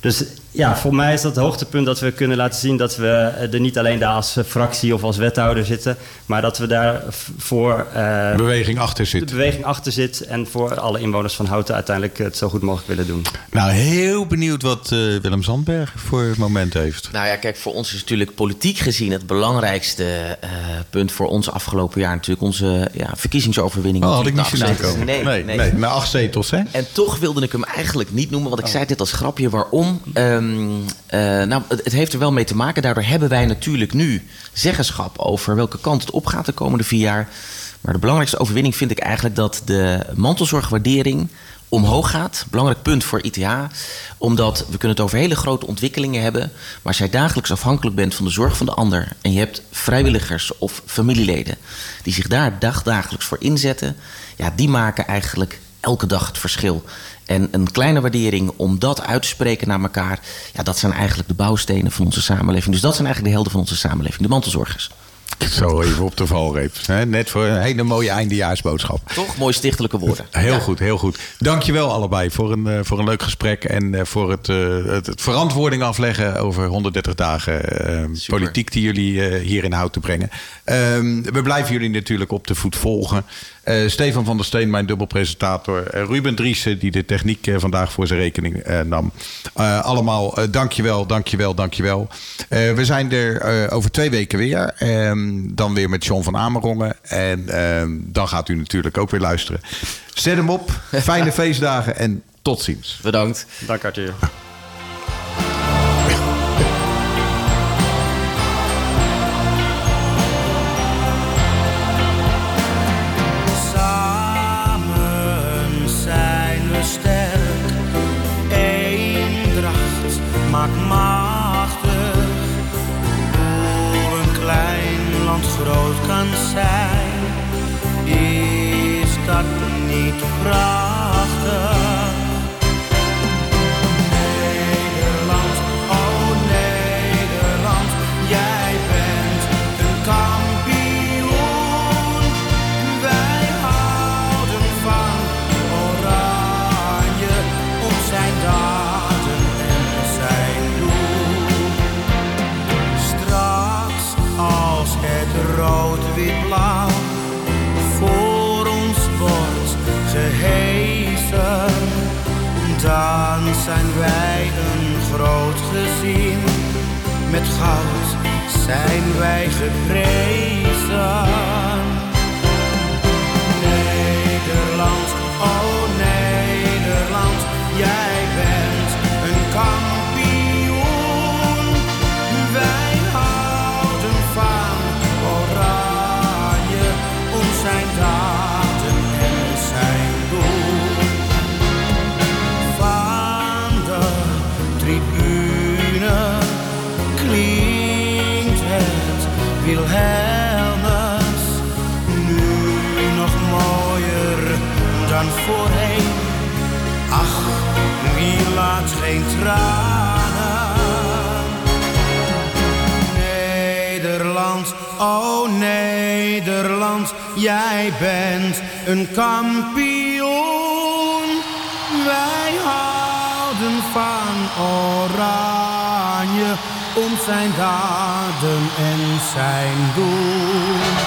C: Dus ja, voor mij is dat het hoogtepunt dat we kunnen laten zien dat we er niet alleen daar als fractie of als wethouder zitten, maar dat we daar voor eh,
H: Beweging achter
C: de
H: zit.
C: beweging achter zit en voor alle inwoners van Houten uiteindelijk het zo goed mogelijk willen doen.
H: Nou, heel benieuwd wat eh, Willem Zandberg voor het moment heeft.
D: Nou ja, kijk, voor ons is natuurlijk politiek gezien het belangrijkste eh, punt voor ons afgelopen jaar natuurlijk onze ja, verkiezingsoverwinning.
H: Oh, had ik niet
D: natuurlijk
H: zien
D: de
H: aankomen.
D: afzetels.
H: nee, nee. Maar acht zetels, hè?
D: En toch wilde ik hem eigenlijk niet noemen, want ik zei dit als grapje. Waarom? Ehm, eh, nou, het, heeft er wel mee te maken. Daardoor hebben wij natuurlijk nu zeggenschap over welke kant het op gaat de komende vier jaar. Maar de belangrijkste overwinning vind ik eigenlijk dat de mantelzorgwaardering omhoog gaat. Belangrijk punt voor ITH. Omdat we kunnen het over hele grote ontwikkelingen hebben. Maar als jij dagelijks afhankelijk bent van de zorg van de ander. En je hebt vrijwilligers of familieleden die zich daar dagdagelijks voor inzetten. Ja, die maken eigenlijk elke dag het verschil. En een kleine waardering om dat uit te spreken naar elkaar. Ja, dat zijn eigenlijk de bouwstenen van onze samenleving. Dus dat zijn eigenlijk de helden van onze samenleving, de mantelzorgers.
B: Zo even op de valreep. Net voor een hele mooie eindejaarsboodschap.
D: Toch? Mooi stichtelijke woorden.
B: Heel goed, heel goed. Dankjewel allebei voor een, eh, voor een leuk gesprek. En eh, voor het, eh, het, het verantwoording afleggen over 130 dagen politiek die jullie eh, hier in hout te brengen. Ehm, we blijven jullie natuurlijk op de voet volgen. Eh, Stefan van der Steen, mijn dubbelpresentator. Eh, Ruben Driessen, die de techniek eh, vandaag voor zijn rekening eh, nam. Eh, allemaal eh, dankjewel, dankjewel, dankjewel. Eh we zijn er eh, over twee weken weer. Ehm, dan weer met John van Amerongen. En ehm, dan gaat u natuurlijk ook weer luisteren. Zet hem op. Fijne [LAUGHS] feestdagen en tot ziens.
D: Bedankt.
C: Dank Arthur.
I: Met goud zijn wij geprezen. Geen? Nederland, oh Nederland, jij bent een kampioen. Wij houden van oranje om zijn daden en zijn doel.